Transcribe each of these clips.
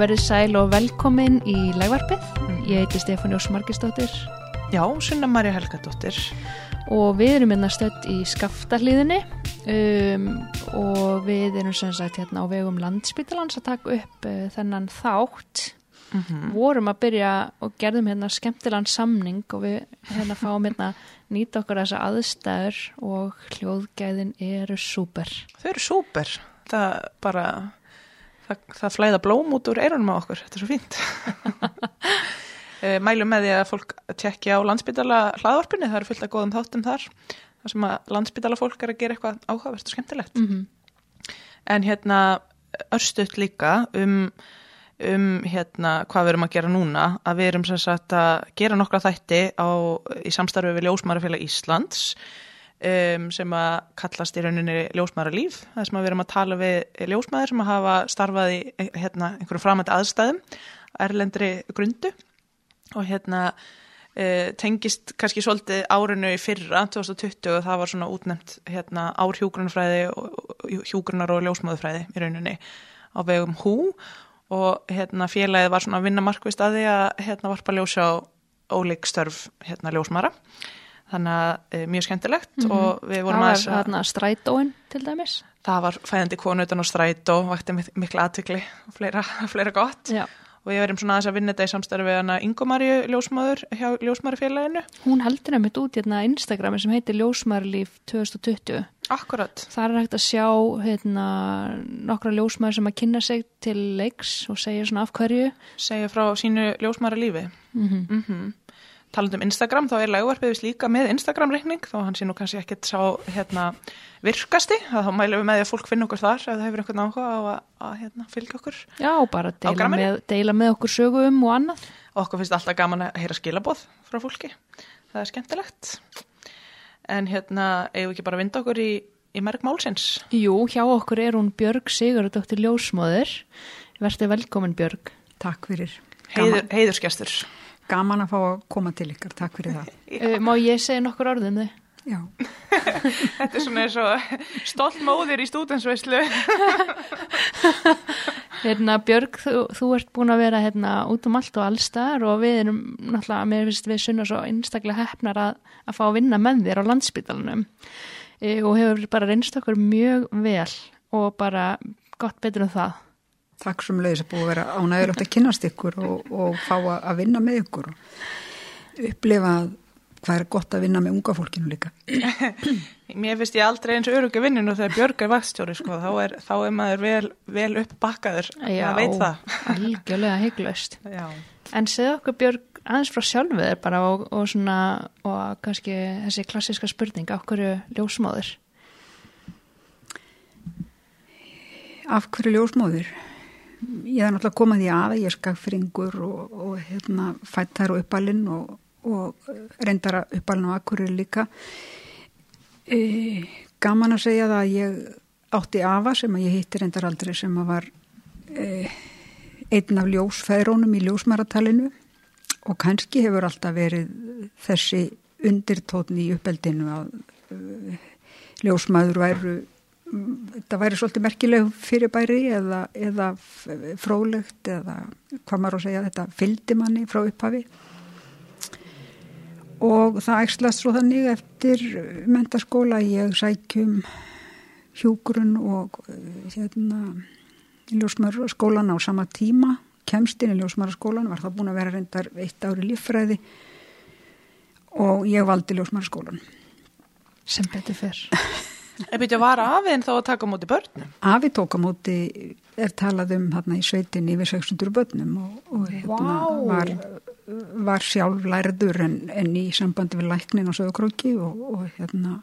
verið sæl og velkomin í legvarpið. Ég heiti Stefán Jós Margistóttir Já, Sunna Marja Helgadóttir. og við erum hérna stödd í skaftahliðinni um, og við erum sem sagt hérna á vegum landsbytalans að taka upp uh, þennan þátt. Vorum að byrja og gerðum hérna skemmtilegan samning og við hérna fáum hérna nýta okkar þessa aðstæður og hljóðgæðin eru súper. Þau eru súper. Það bara, það, það flæða blóm út úr eirunum á okkur. Þetta er svo fínt. Eh, Mælum með því að fólk tjekki á landsbytala hlaðvarpinni. Það eru fullt að góðum þáttum þar. Það sem að landsbytala fólk er að gera eitthvað áhugavert og skemmtilegt. Mm En hérna örstuðt líka um, um hérna hvað við erum að gera núna. Að við erum sem sagt að gera nokkra þætti á, í samstarfi við Ljósmarafélag Íslands. Um, sem að kallast í rauninni ljósmaðurlíf, það sem að við erum að tala við ljósmaður sem að hafa starfað í hérna, einhverjum framöndi aðstæðum erlendri grundu og hérna e, tengist kannski svolítið árinu í fyrra 2020 og það var svona útnefnt hérna, ár og hjúgrunar og ljósmaðurfræði í rauninni á vegum hú og hérna, félagið var svona að vinna markvist að því að hérna, varpa ljósa á ólík störf hérna, ljósmaðra þannig að e, mjög skemmtilegt og við Það vorum var aðeins að hérna strætóin til dæmis. það var fæðandi konu utan á strætó vakti mik- mikla aðtökli og fleira, fleira gott Já. og við erum svona aðeins að vinna þetta í samstarfi við hana Ingomarju ljósmaður hjá ljósmaðurfélaginu Hún heldur nefnitt út hérna Instagrami sem heitir Ljósmærlíf 2020. Akkurat, Það er hægt að sjá hérna, nokkra ljósmæður sem að kynna sig til leiks og segja svona af hverju. segja frá sínu ljósmaðra lífi Mm mm Talandi um Instagram, þá er lagvarpið vist líka með Instagram-reikning, þá hann sé nú kannski ekkert sá hérna, virkasti, að þá mælum við með því að fólk finna okkur þar ef það hefur einhvern áhuga á að, að hérna, fylgja okkur. Já, bara deila með, deila með okkur sögum og annað. Og okkur finnst alltaf gaman að heyra skilaboð frá fólki. Það er skemmtilegt. En hérna, eigum við ekki bara að vinda okkur í, í merk málsins? Jú, hjá okkur er hún Björg Sigurðardóttir Ljósmóður. Verður velkomin Björg. Takk fyrir. Heiður, heiðurskestur. Gaman að fá að koma til ykkar. Takk fyrir það. Uh, má ég segja nokkur orðum þið? Já, Þetta er svona eins og stolt móðir í stúdensveislu. Hérna Björg, þú, þú ert búin að vera hérna út um allt og allstar og við erum náttúrulega, mér finnst við sunna svo einstaklega hefnar að, að fá að vinna með þér á landsbytalanum e, og hefur bara reynst okkur mjög vel og bara gott betur en það. Takk sem leiðis að búið að vera ánægilegt að kynast ykkur og, og fá að vinna með ykkur og upplifa hvað er gott að vinna með unga fólkinu líka. Mér finnst ég aldrei eins örugga vinninu þegar Björg er vastjóri, sko. Þá er, þá er maður vel, vel uppbakkaður. Það veit það. algjörlega hygglaust. Já. En segðu okkur Björg aðeins frá sjálfu þér bara og, og svona og kannski þessi klassiska spurning, okkur ljósmóður. Af hverju ljósmóður? Ég er náttúrulega komað því að ég er skagfringur og, og hérna, fættar og uppalinn og, og reyndar að uppalinn og akkurir líka. E, gaman að segja það að ég átti afa sem að ég hitti reyndar aldrei sem að var e, einn af ljósfæðrónum í ljósmaratalinu og kannski hefur alltaf verið þessi undirtótni í uppeldinu að e, ljósmaður væru þetta væri svolítið merkileg fyrirbæri eða, eða frólægt eða hvað maður að segja þetta fylgdi manni frá upphafi og það ægslast svo þannig eftir mentaskóla ég sækjum hjúgrun og eh, hérna ljósmaraskólan á sama tíma kemst inn í ljósmaraskólan var það búin að vera reyndar eitt ári líffræði og ég valdi ljósmaraskólan Sem betur fyrr. Ef byrja var aðeins þá að taka á móti börnum. Afi tók á móti er talað um hérna í sveitin yfir 600 börnum og, og hérna Vá. var, var sjálf lærður en, en í sambandi við læknin og sögurkróki og, og hérna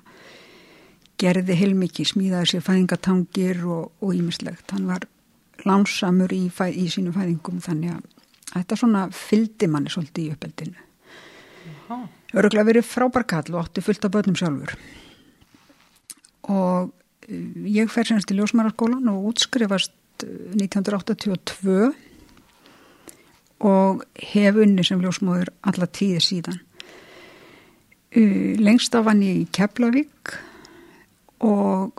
gerði heilmikið, smíðaði sér fæðingatangir og ímislegt. Hann var lánsamur í, fæ, í sínu fæðingum þannig að þetta svona fyldi manni svolítið í uppeldinu. Öruglega verið frábær kall og átti fullt af börnum sjálfur. Og eh, ég fer semst í ljósmaraskólan og útskrifast eh, 1982 og hef unni sem ljósmóður alla tíði síðan. Uh, lengst af hann í Keflavík og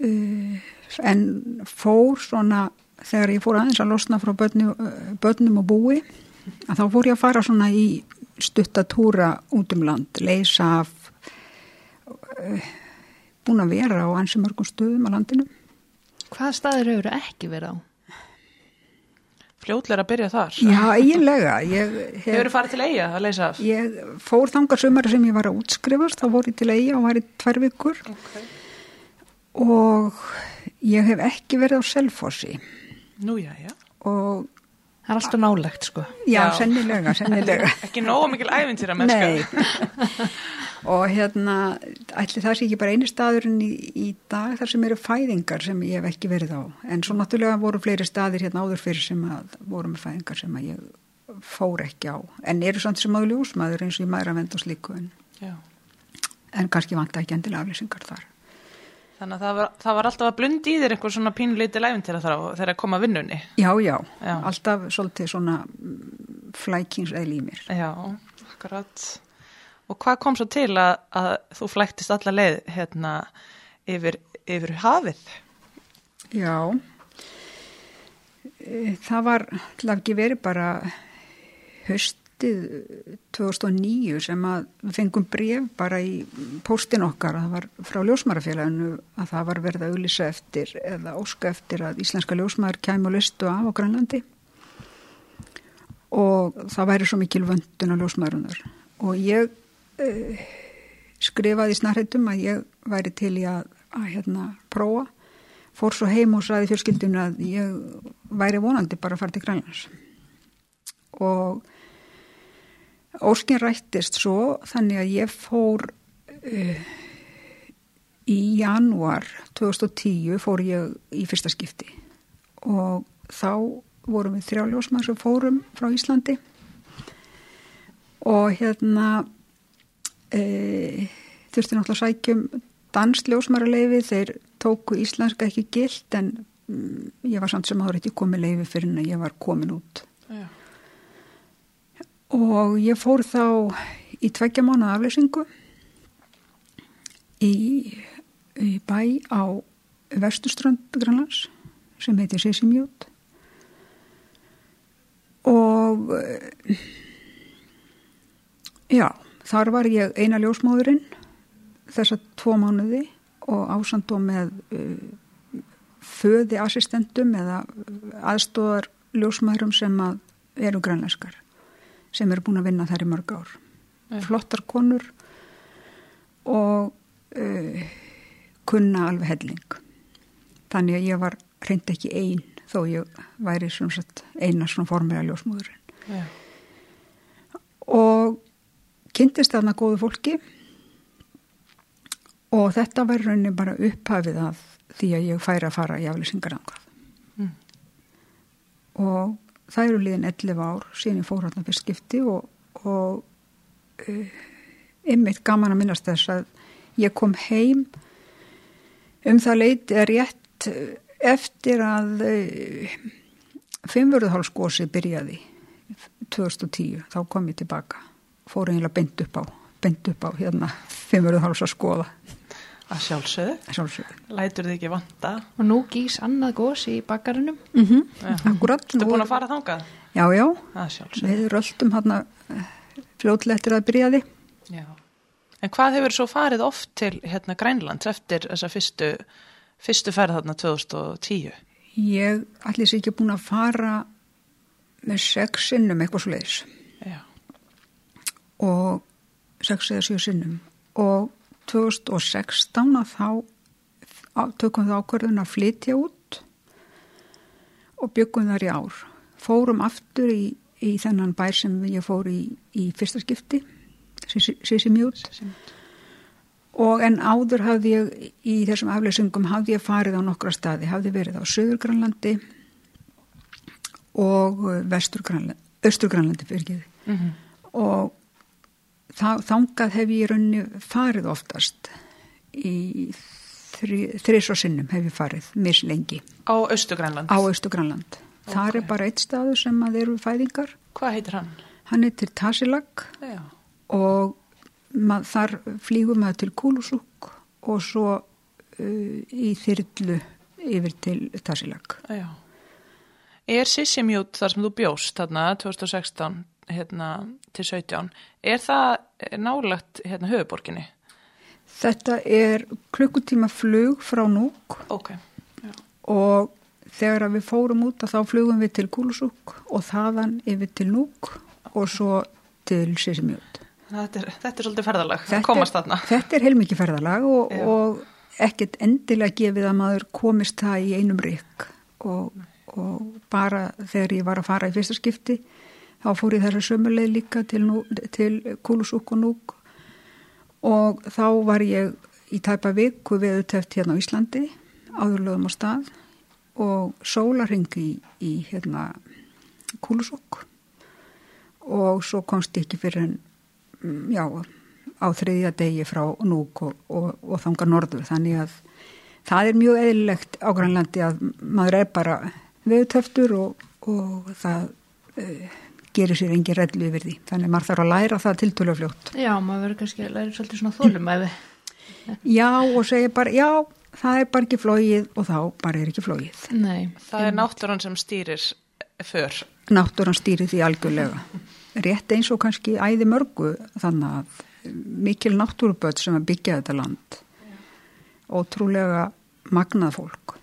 en fór svona þegar ég fór aðeins að losna frá börnum, börnum og búi að þá fór ég að fara svona í stuttatúra út um land, leysa af búin að vera á ansi mörgum stöðum á landinu. Hvað staður hefur ekki verið á? Fljótlega að byrja þar. Já, eiginlega. Ég Hefur hef, þú farið til eiga að leysa af? ég fór þangar sumari sem ég var að útskrifast, þá fór ég til eiga og var í tvær vikur Okay. og ég hef ekki verið á Selfossi Nú, já, já. og Það er alltaf nálegt, sko. já, Já. sennilega, sennilega. Ekki nóga mikil æfintýra mennska. Nei, og hérna, ætli það sé ekki bara eini staðurinn í, í dag þar sem eru fæðingar sem ég hef ekki verið á. En svo náttúrulega voru fleiri staðir hérna áður fyrir sem að voru með fæðingar sem að ég fór ekki á. En eru samt sem áður ljósmaður eins og ég maður að venda og slíku en, Já. en kannski vanta ekki endilega aflýsingar þar. Þannig að það var, það var alltaf að blunda í þér einhver svona pínlítið læfintýra þar á þegar að koma vinnunni. Já, já, Já. alltaf svolítið svona flækingseðl í mér. Já, akkurat. Og hvað kom svo til að, að þú flæktist alla leið hérna yfir, yfir hafið? Já, E, það var til að ekki verið bara höstið 2009 sem að við fengum bref bara í póstin okkar. Að það var frá ljósmarafélaginu að það var verið að auðlýsa eftir eða óska eftir að íslenska ljósmaður kæmi og listu af á Grænlandi. Og það væri svo mikil vöndun á ljósmaðurunar og ég uh, skrifaði snarhættum að ég væri til í að, að hérna prófa. Fór svo heim og saði fjölskyldinu að ég væri vonandi bara að fara til Grænlands. Og óskin rættist svo þannig að ég fór uh, í janúar 2010 fór ég í fyrsta skipti. Og þá vorum við þrjáljósmaður sem fórum frá Íslandi. Og hérna e, þurfti náttúrulega að sækjum dansljósmaruleifi þeir tóku íslenska ekki gilt en mm, ég var samt sem áður ekki komið leifi fyrir en ég var komin út. Já. Og ég fór þá í tveggja mánuða afleysingu í, í bæ á vestuströnd Grænlands sem heitir Sisimjút og eh, já, þar var ég eina ljósmóðurinn þessa tvo mánuði og ásand og með uh, föði assistentum eða aðstóðar ljósmæðurum sem að eru grænlænskar sem eru búin að vinna þær í mörg ár. Já. Flottar konur og uh, kunna alveg helling. Þannig að ég var reynd ekki ein þó ég væri svona sett eina svona formera ljósmóðurinn. Já. Og kynntist þarna góðu fólki og þetta var rauninni bara upphafið af því að ég færi að fara í aflýsingar angað. Mm. Og það eru liðin 11 ár síðan ég fór hérna fyrst skipti og, og uh, ymmit gaman að minnast þess að ég kom heim um það leiti er rétt eh, eftir að uh, fimmvörðuhálskósi byrjaði 2010, þá kom ég tilbaka. Fór eiginlega beint upp á beint upp á hérna fimmvörðuháls að skoða Að sjálfsögðu. sjálfsögðu. Lætur þið ekki vanta. Og nú gís annað gós í bakarinnum. Mm -hmm. Já. Akkurat. Þú nú- búin að fara þangað? Já, já, Að sjálfsögðu. við röldum hérna fljótlega eftir að byrjaði. Já. En hvað hefur svo farið oft til hérna Grænlands eftir þessa fyrstu, fyrstu ferð þarna 2010? Ég allir sér ekki búin að fara með sex sinnum eitthvað svo leiðis Já. og sex eða sjö sinnum og 2016 að þá tökum við ákvörðun að flytja út og byggum þar í ár. Fórum aftur í, í þennan bær sem ég fór í, í fyrsta skipti, Sissi Mjút. Og en áður hafði ég í þessum afleysingum hafði ég farið á nokkra staði, hafði verið á Suðurgrænlandi og Vesturgrænlandi, Östurgrænlandi fyrir ekki. Mm -hmm. Og þá, þangað hef ég í rauninni farið oftast í þrís og sinnum hef ég farið, mislengi, Á Östugrænland. á Östurgrænland. Okay. Það er bara eitt staður sem að eru fæðingar. Hvað heitir hann? Hann til Tasilag Já. og mað, þar flýgum maður til Kúlusúk og svo uh, í þyrlu yfir til Tasilag. Já. er Sissimjút þar sem þú bjóst þarna 2016 hérna, til 17, er það nálagt hérna, höfuborginni? Þetta er klukkutíma flug frá Núk Ok. og þegar við fórum út að þá flugum við til Kúlusúk og þaðan yfir til Núk og svo til Sissimjút. Þetta er, þetta er svolítið ferðalag, Þetta komast þarna. Þetta er heilmikið ferðalag og, og ekkert endilega gefið að maður komist það í einum rikk og, og bara þegar ég var að fara í fyrsta skipti þá fór ég þessa sömuleið líka til, til Kúlusúk og Núk og þá var ég í tæpa viku við auðvitað hérna á Íslandi áðurlögum á stað. Og sólarhingi í, í hérna Kúlusúk og svo komst ég ekki fyrir en mm, já, á þriðja degi frá núk og, og, og þanga norður. Þannig að það er mjög eðlilegt á Grænlandi að maður er bara veðutöftur og, og það uh, gerir sér engin rellu yfir því þannig að maður þarf að læra það tiltölu fljótt Já, maður verður kannski að læra svolítið svona þólumæði. já og segja bara já það er bara ekki flóið og þá bara er ekki flóið Nei. Það er náttúran sem stýrir för. náttúran stýri því algjörlega rétt eins og kannski æði mörgu þannig að mikil náttúruböld sem að byggja þetta land ótrúlega magnað fólk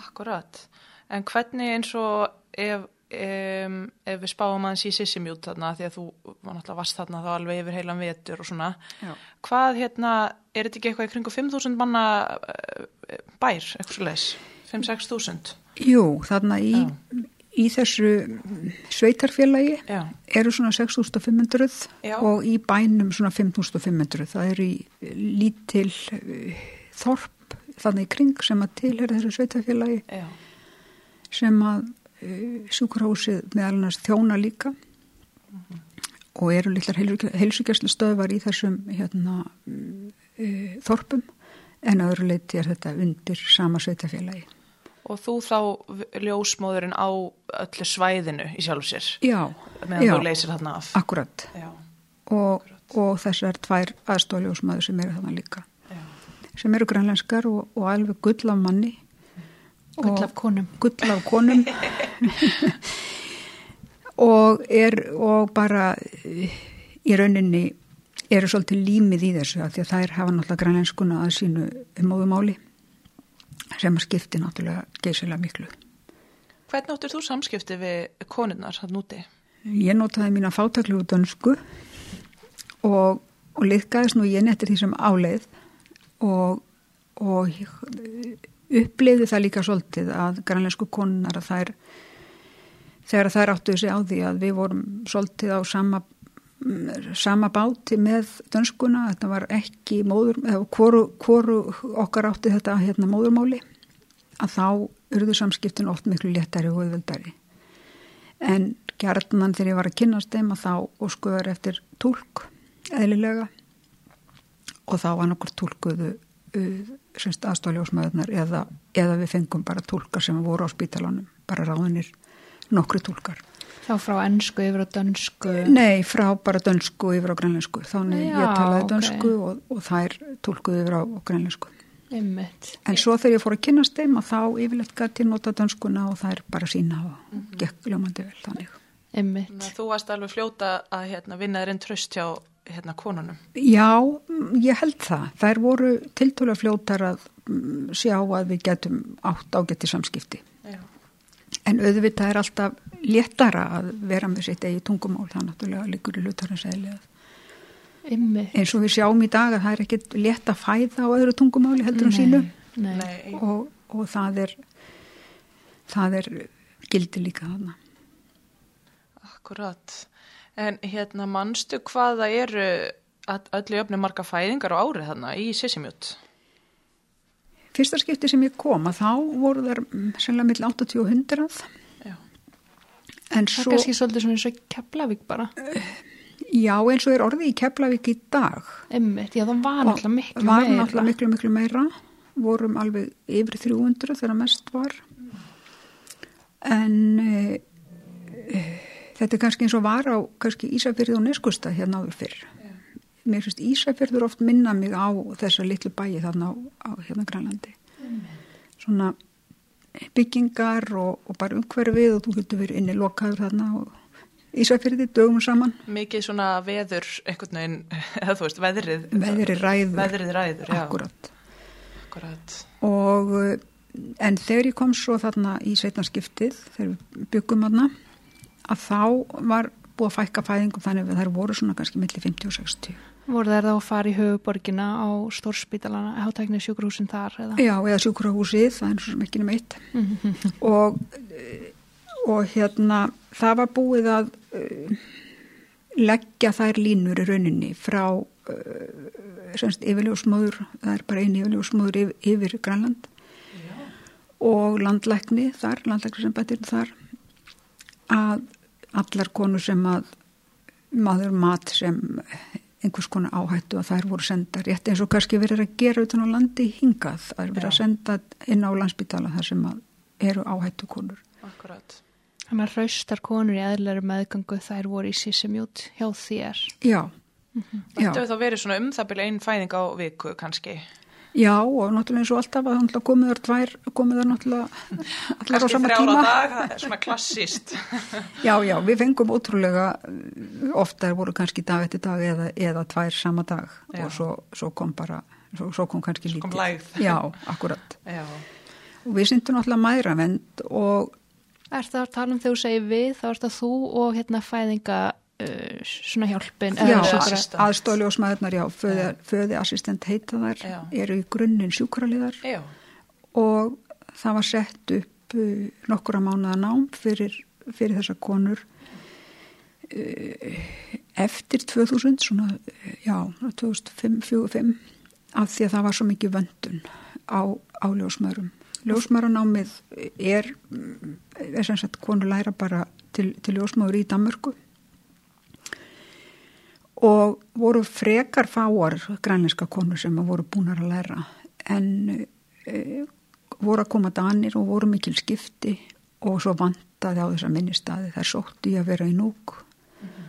Akkurat. En hvernig eins og ef, um, ef við spáum aðeins í Sissimjút þarna, því að þú var náttúrulega vast þarna þá alveg yfir heilan vetur og svona, Já. hvað hérna, er þetta ekki eitthvað í kringu 5.000 manna eh, bær, eitthvað svo leis? 5-6 þúsund? Jú, þarna í, í þessu sveitarfélagi Já. eru svona 6.500 Já. og í bænum svona 5.500 það eru í lítil uh, þorp þannig í kring sem að tilhera þessu sveitarfélagi Já. sem að uh, sjúkurhásið meðal annars þjóna líka. Og eru litlar heilsugjastlu stöðvar í þessum hérna, uh, þorpum. En öðru leiti er þetta undir sama sveitafélagi. Og þú þá ljósmóðurinn á öllu svæðinu í sjálf sér, Já, meðan já, þú leysir þarna af. akkurat. Já, og, og þessar tvær aðstofljósmaður sem eru þarna líka. Já. sem eru grænlenskar og, og alveg gull af manni Gull af konum. gull af konum og er og bara í rauninni eru svolítið límið í þessu af því að þær hafa náttúrulega grænlenskuna að sínu móðumáli sem að skipti náttúrulega geysilega miklu. Hvernig áttur þú samskipti við konurnar hann úti? Ég notaði mína fátaklu dönsku og, og liðgæðist nú ég nettir því sem áleið og, og uppliði það líka svolítið að grænleinsku konunar að þær þegar þær áttu þessi á því að við vorum svolítið á sama sama báti með dönskuna, þetta var ekki móður, hvoru, hvoru okkar átti þetta hérna móðurmáli að þá urðu samskiptin oft miklu léttari og auðveldari. En gjarnan þegar ég var að kynast þeim að þá óskuðar eftir tólk eðlilega og þá var nokkur tólkuðu uh, aðstofljósmaðurnar eða, eða við fengum bara tólkar sem voru á spítalanum, bara ráðinir nokkru tólkar. Þá frá ennsku yfir á dönsku. Nei, frá bara dönsku yfir á grænlensku, þannig Já, ég talaði ok. dönsku og, og þær tólkuðu yfir á, grænlensku. Einmitt. En svo þegar ég fór að kynast þeim að þá yfirleitt gæti nota dönskuna og þær bara sína og gekk ljómandi vel þannig. Einmitt. Þú varst alveg fljóta að hérna, vinna þér inn tröst hjá hérna, konunum. Já, ég held það. Þær voru tiltölu fljótar að mm, sjá að við getum átt ágætti samskipti. Já. En auðvitað er alltaf léttara að vera með sitt eigi tungumál, það náttúrulega liggur í eðlega. Einmitt. Eins og við sjáum í dag að það er ekkit létt að fæða á öðru tungumáli heldur en sínu Nei. Nei. og, og það er, það er gildi líka þarna. Akkurat. En hérna, manstu hvað það eru að öllu jöfnum marga fæðingar á árið þarna í Sissimjút? Fyrsta skipti sem ég kom að þá voru þar sennilega mill 80 og 100 Já. en Það er svo, kannski svolítið svona eins og Keflavík bara. já eins og er orðið í Keflavík í dag Einmitt. Já, það var náttúrulega miklu var meira. náttúrulega miklu, miklu meira vorum alveg yfir 300 þegar mest var en e, e, þetta er kannski eins og var á kannski Ísafjörði og Neskusta hérna áður fyrr mér finnst Ísafjörður oft minna mig á þessa litlu bæi þarna á, á hérna Grænlandi svona byggingar og, og bara umhverfið og þú getur verið inni lokaður þarna og Ísafyrði dögum saman. Mikið svona veður, einhvern veginn, eða þú veist, veðrið. Veðrið ræður. Veðrið ræður, já. Akkurat. Akkurat. Og en þegar ég kom svo þarna í sveitnarskiptið, þegar við byggum þarna, að þá var búið að fækka fæðingum þannig að þær voru svona kannski millir 50 og 60. Voru þær þá að fara í höfuborgina á stórspítalana, hátækni sjúkurhúsin þar? Eða? Já, eða sjúkurhúsið, það er svona ekki nema eitt. og, og hérna, það var búið að uh, leggja þær línur í rauninni frá uh, semst yfirljósmóður, það er bara eini yfirljósmóður yfir, yfir Grænland Já. og landlækni þar, landlækni sem betur þar að allar konur sem að maður mat sem einhvers konar áhættu að þær voru senda rétt eins og kannski verið að gera utan á landi hingað, það er verið að senda inn á landsbytala þar sem eru áhættu konur. Akkurat. Þannig að raustar konur í eðlari meðgangu þær voru í sísemjút hjá þér. Já. Mm -hmm. Þetta hefur þá verið svona um það byrja einn fæðing á viku kannski? Já og náttúrulega eins og alltaf að náttúrulega komið þar tvær, komið þar náttúrulega allar á sama tíma. Kannski þrjára dag, það er svona klassíst. já, já, við fengum ótrúlega, ofta voru kannski dag eftir dag eða, eða tvær sama dag já. og svo, svo kom bara, svo, svo kom kannski lítið. Svo kom læð. Já, akkurat. Já. Og við syndum náttúrulega mæravend og... Er það að tala um þegar þú segir við, þá er það þú og hérna fæðinga svona hjálpin já, aðstofljósmaðurnar, já, föði, föði assistent heita þar, já. eru í grunninn sjúkraliðar. Já. og það var sett upp uh, nokkura mánuða nám fyrir, fyrir þessar konur uh, eftir 2000 svona, já, 2005 af því að það var svo mikið vöndun á, á ljósmaðurum ljósmaðuranámið er, er sem sagt, konur læra bara til, til ljósmaður í Danmörku og voru frekar fáar grænleiska konur sem voru búinar að læra. En e, voru að koma danir og voru mikil skipti. Og svo vantaði á þessa minnistadi þær sóttu í að vera í núk mm -hmm.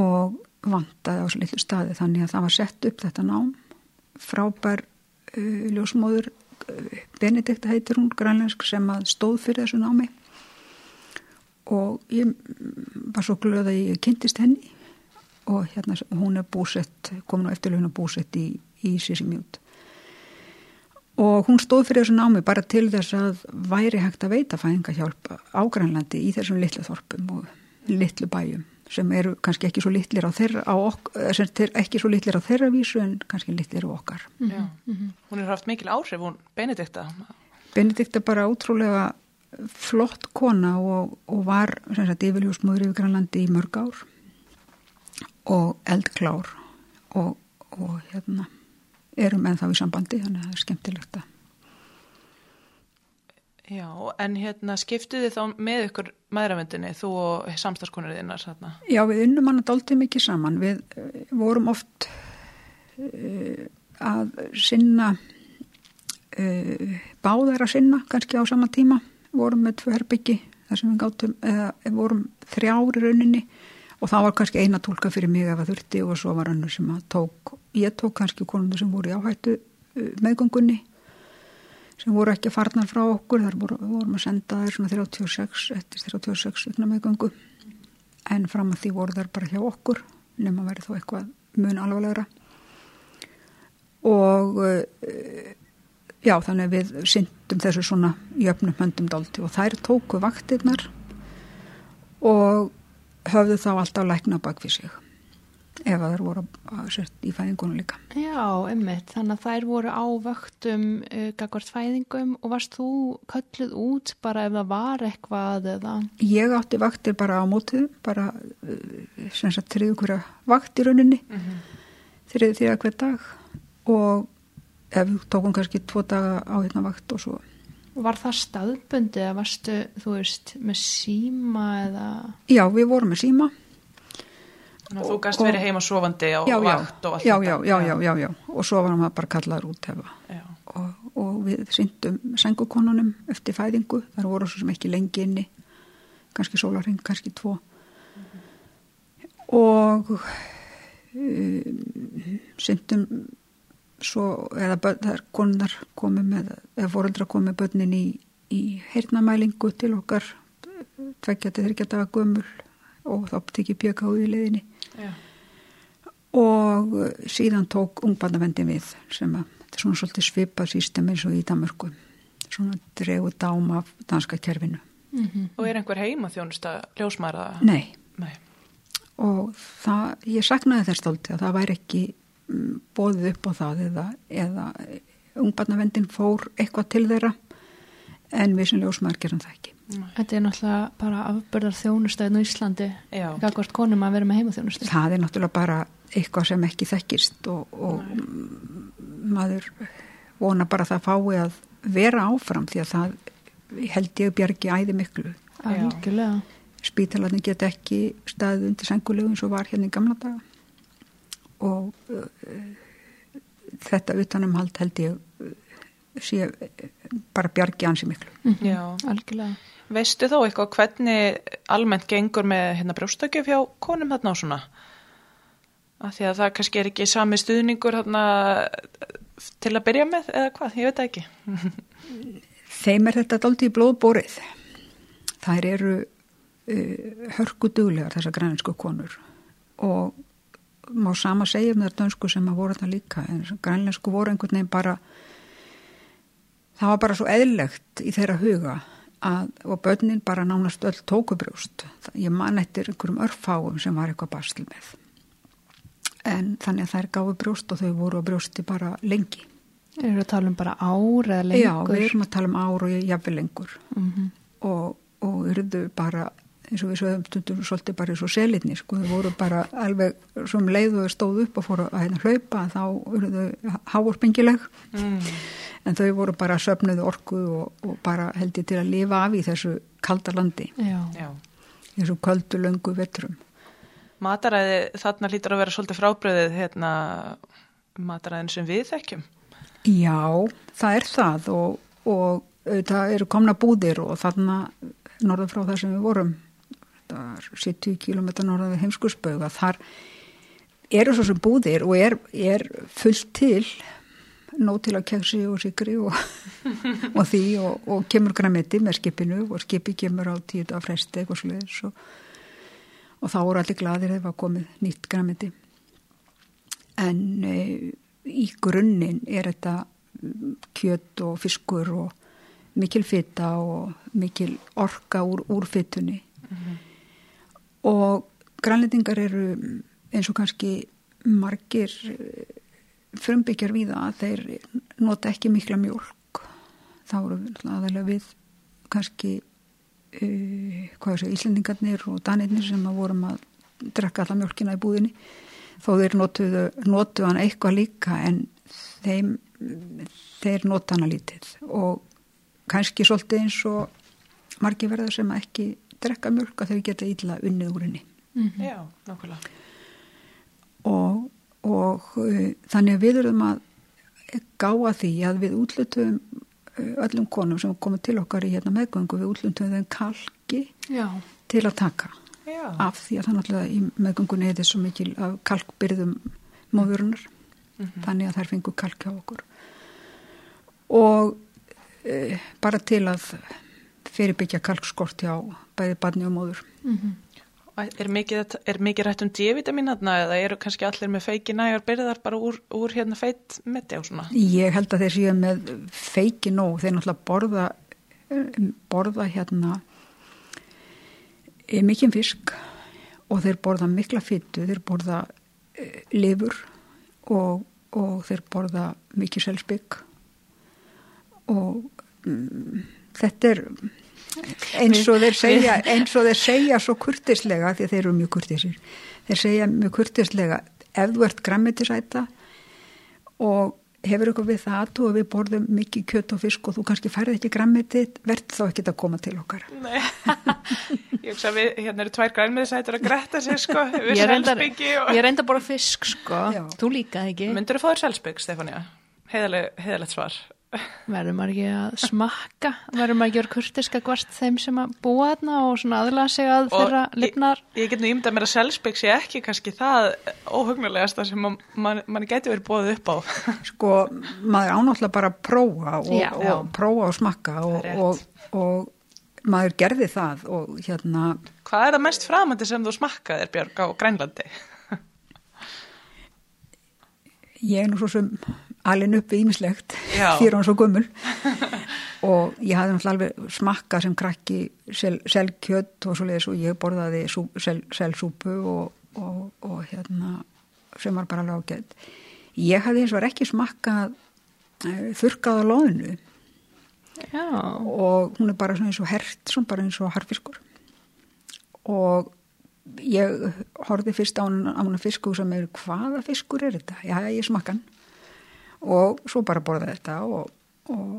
og vantaði á þessu litlu staði þannig að það var sett upp þetta nám. Frábær e, ljósmóður e, Benedikta heitir hún grænleisk sem stóð fyrir þessu námi. Og ég var svo glöð að ég kynntist henni og hérna hún er búsett, komin á eftirlöfuna búsett í, í Sísimjút og hún stóð fyrir þessu námi bara til þess að væri hægt að veita fæðingahjálp á Grænlandi í þessum litlu þorpum og litlu bæjum sem eru kannski ekki svo litlir á þeirra á ok, ekki svo litlir á þeirra vísu en kannski litlir á okkar. Mm -hmm. Hún er haft mikil áhrif, hún Benedikta. Benedikta bara útrúlega flott kona og, og var yfirljósmöður yfir Grænlandi í mörg ár og eldklár og, og hérna erum ennþá í sambandi þannig að það er skemmtilegt að Já, en hérna skiptuði þá með ykkur maðuravendinni, þú og samstagskonur þinnar þarna? Já, við unnum hann að dálta mikið saman, við uh, vorum oft uh, að sinna uh, báðar að sinna kannski á sama tíma, vorum með tvö herbyggi þar sem við gáttum, eða vorum þrjári rauninni og það var kannski eina tólka fyrir mig ef það þurfti og svo var annar sem að tók ég tók kannski konundur sem voru í áhættu uh, meðgöngunni sem voru ekki að farna frá okkur. Þar voru, vorum að senda þær svona 36 eftir 36 vikna meðgöngu. En fram að því voru þær bara hjá okkur nema verið þó eitthvað mun alvarlegra. Og uh, já þannig við syndum þessu svona jöfnum höndum dálti og þær tóku vaktirnar og höfðu þá alltaf lækna bak við sig ef það voru sett í fæðingunum líka. Já, ummitt, þannig að þær voru á vöktum uh, gagvart fæðingum og varst þú kölluð út bara ef það var eitthvað eða? Ég átti vaktir bara á mótið, bara uh, sem sagt þriðu hverja vakt í rauninni, mm -hmm. þriðu þrjá hver dag og ef við tókum kannski tvo daga á hérna vakt og svo Var það staðbundi eða varstu, þú veist, með síma eða? Já, við vorum með síma. Þannig að þú gæst verið heima sofandi á já, vakt og allt já, þetta. Já, já, já, já, já, og svo varum við bara kallaður út hefa. Og, og við syndum sengukonunum eftir fæðingu, þar voru svo sem ekki lengi inni, kannski sólarring, kannski tvo. Mm -hmm. Og um, syndum svo, eða þar konar komið með, eða fóröldra komið börnin í, í heyrnamælingu til okkar tveggja til þryggja daga gömul og þá tekið bjöka úr í leiðinni Já. og síðan tók ungbarnavendin við sem að þetta er svona svolítið svipað sístem eins og í Danmörku svona dregu dám af danska kerfinu Og er einhver heima þjónusta ljósmæra? nei Nei. og það, ég saknaði þess stolti að það væri ekki mm, bóðið upp á það eða, eða ungbarnavendin fór eitthvað til þeirra en við sem ljósmaður gerum það ekki. Þetta er náttúrulega bara afbörðar þjónustöðin á Íslandi Já. Gagvart konum að vera með heima þjónustu það er náttúrulega bara eitthvað sem ekki þekkist og, og maður vona bara að það fái að vera áfram því að það held ég bjargi æði miklu. Algjörlega. Spítalarnir get ekki staðið undir sengulegu eins og var hérna í gamla daga og uh, þetta utanumhald held ég uh, sé bara bjargi ansi miklu Mhm. Já. Algjörlega Veistu þó eitthvað hvernig almennt gengur með hérna brjóstökjöf hjá konum þarna og svona? Af því að það kannski er ekki sami stuðningur þarna til að byrja með eða hvað, ég veit það ekki. þeim er þetta daldið í blóðbórið þær eru uh, hörku duglegar þessar græninsku konur og má sama segja um þær dönsku sem að voru þetta líka en grænlensku voru einhvern veginn bara það var bara svo eðlegt í þeirra huga að, og börnin bara nánast öll tókubrjóst ég man eftir einhverjum örfáum sem var eitthvað basl með en þannig að þær gáðu brjóst og þau voru á brjósti bara lengi Erum við að tala um bara ár eða lengur? Já, við erum að tala um ár og jafnvel lengur Mhm. og, og eruðu bara eins og við sögum stundum svolítið bara eins og selitni sko, þau voru bara alveg sem leið og þau stóðu upp og fóru að hérna hlaupa þá eruðu háorpengileg Mm. en þau voru bara söfnuðu orku og, og bara held ég til að lifa af í þessu kalda landi, Já. Já. þessu köldu löngu vetrum. Mataræði þarna lítur að vera svolítið frábriðið hérna mataræðin sem við þekkjum. Já, það er það og, og það eru komna búðir og þarna norður frá það sem við vorum 70 km norður við heimskursbögu að þar eru svo sem búðir og er, er fullt til nóg til að keksi og sigri og, og því og, og kemur græmiti með skipinu og skipi kemur á tíu af fresti eitthvað sluðis og, og þá voru allir gladir þegar var komið nýtt græmiti en e, í grunninn er þetta mm, kjöt og fiskur og mikil fita og mikil orka úr, úr fitunni og grænlendingar eru eins og kannski margir eh, frumbyggjar við að þeir nota ekki mikla mjölk þá eru aðalega við kannski uh, hvað það, Íslendingarnir og Danirnir sem að vorum að drekka alla mjölkina í búðinni. Þó þeir notuðu, notuðu hann eitthvað líka en þeim, þeir nota hana lítið. Og kannski svolítið eins og margir verðar sem ekki drekka mjölk að þau geta illa unnið úr henni Mhm. Já, nákvæmlega. og, og uh, þannig að við erum að gáa því að við útlutum uh, öllum konum sem komið til okkar í hérna meðgöngu við útlutum þeim kalki Já. til að taka Já. af því að það náttúrulega í meðgöngunni er þess svo mikil af kalkbyrðum móðurunar þannig að þær fengu kalk hjá okkur og e, bara til að fyrirbyggja kalkskort hjá bæði barni og móður Mhm. Er mikið, er mikið rætt um D-vitamin þarna eða eru kannski allir með feiki næjar byrðar bara úr, úr hérna feitt meti á svona? ég held að þeir séu með feiki nóg, þeir náttúrulega borða eh, borða hérna e, mikinn fisk og þeir borða mikla fyttu, þeir borða e, lifur og, og þeir borða mikið selspygg og mm, þetta er eins og þeir segja eins og þeir segja svo kurtislega því að þeir eru mjög kurtisir þeir segja mjög kurtislega ef þú ert grammetisæta og hefur eitthvað við það og við borðum mikið kjött og fisk og þú kannski færði ekki grammetið verð þá ekki að koma til okkar Nei, ég hugsa að við, hérna eru tvær grænmiðsætur að gretta sig sko, við selspyggi og... ég reyndar bara fisk sko Já. Þú líka ekki Myndur þú fá þér selspygg, Stefania? Heiðaleg, heiðalegt svar. Verður maður ekki að smakka verður maður ekki að kurtiska hvort þeim sem að búa þarna og svona aðlaða sig að þeirra ég- lifnar Ég get nú ímyndað mér að selspik sé ekki kannski það óhugnulegasta sem man, man, man geti verið bóðið upp á. Sko, maður ánáttúrulega bara að prófa og, Já. og prófa og smakka og, er og, og maður gerði það og hérna, Hvað er það mest framandi sem þú smakkaðir, Björg, á Grænlandi? ég er nú svo sem alin upp við ímislegt fyrir hann svo gummul og ég hafði náttúrulega alveg smakka sem krakki sel, selkjöt og svo leiðis og ég borðaði sú, sel, selsúpu og, og, og hérna sem var bara alveg ágætt. Ég hafði eins og ekki smakkað uh, þurrkaða loðinu já, og hún er bara eins og hert, svona bara eins og harfiskur og ég horfði fyrst á hún á hún fisku sem er hvaða fiskur er þetta? Já, ég smakkan og svo bara borðaði þetta og, og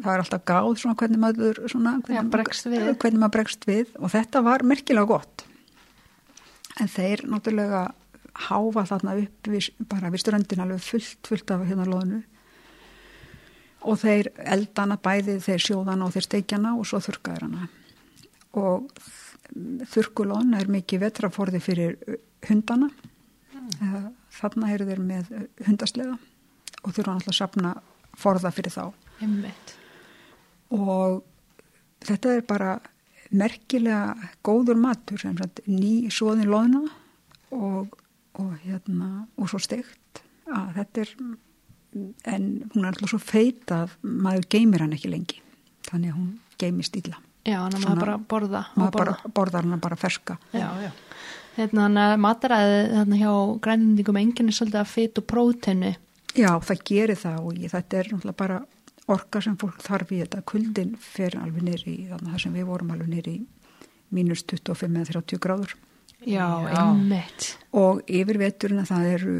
það er alltaf gáð svona hvernig maður svona, hvernig, Já, hvernig maður bregst við. Og þetta var merkilega gott. En þeir náttúrulega háfa þarna upp við, bara við ströndin alveg fullt, fullt af hérna loðinu og þeir eldana bæði þeir sjóðana og þeir steikjana og svo þurrkaður hana. Og þurrkulón er mikið vetraforði fyrir hundana. Mm. þarna eru þeir með hundaslega og þurfa náttúrulega að sapna forða fyrir þá. Einmitt. Og þetta er bara merkilega góður matur sem sagt ný svoðin loðna og, og hérna og svo steikt. Að þetta er en hún er alltaf svo feit að maður geymir hann ekki lengi þannig að hún geymist illa. Já, Svona- maður bara borða maður borða. bara borðar hann bara ferska. Já, já. Hérna, þannig að mataræði þarna hjá grænendingum enginn er svolítið að fit og prótenu Já, það gerir það og ég, þetta er náttúrulega bara orka sem fólk þarf í þetta. Kuldin fer alveg nýri í þannig að það sem við vorum alveg nýri í mínus 25 eða 30 gráður já, Já. einmitt og yfir veturinn að það eru,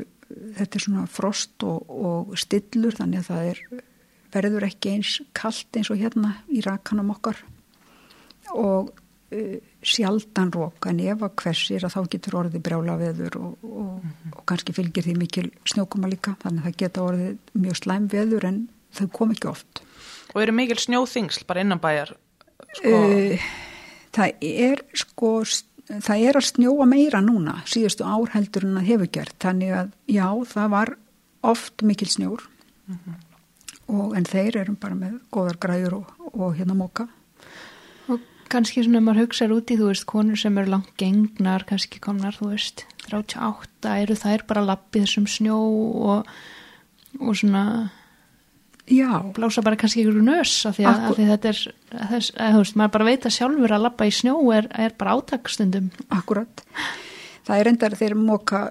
þetta er svona frost og, og stillur þannig að það er, verður ekki eins kalt eins og hérna í rakanum okkar og sjaldan rók en ef að hversir að þá getur orðið brjála veður og, og, og kannski fylgir því mikil snjókuma líka þannig að það geta orðið mjög slæm veður en þau kom ekki oft. Og eru mikil snjóþingsl bara innan bæjar? Sko, Uh, það er sko, það er að snjóa meira núna síðustu ár heldur en að hefur gert þannig að já, það var oft mikil snjór og, en þeir eru bara með góðar græður og, og hérna móka kannski svona maður hugsaður út í þú veist konur sem eru langt gengnar kannski komnar þú veist 38 eru þær bara lappið þessum snjó og, og svona já, blása bara kannski ykkur nös af því að, að því þetta er þess, að, þú veist, maður bara veit að sjálfur að lappa í snjó er, er bara átakstundum akkurat það er endar þeir móka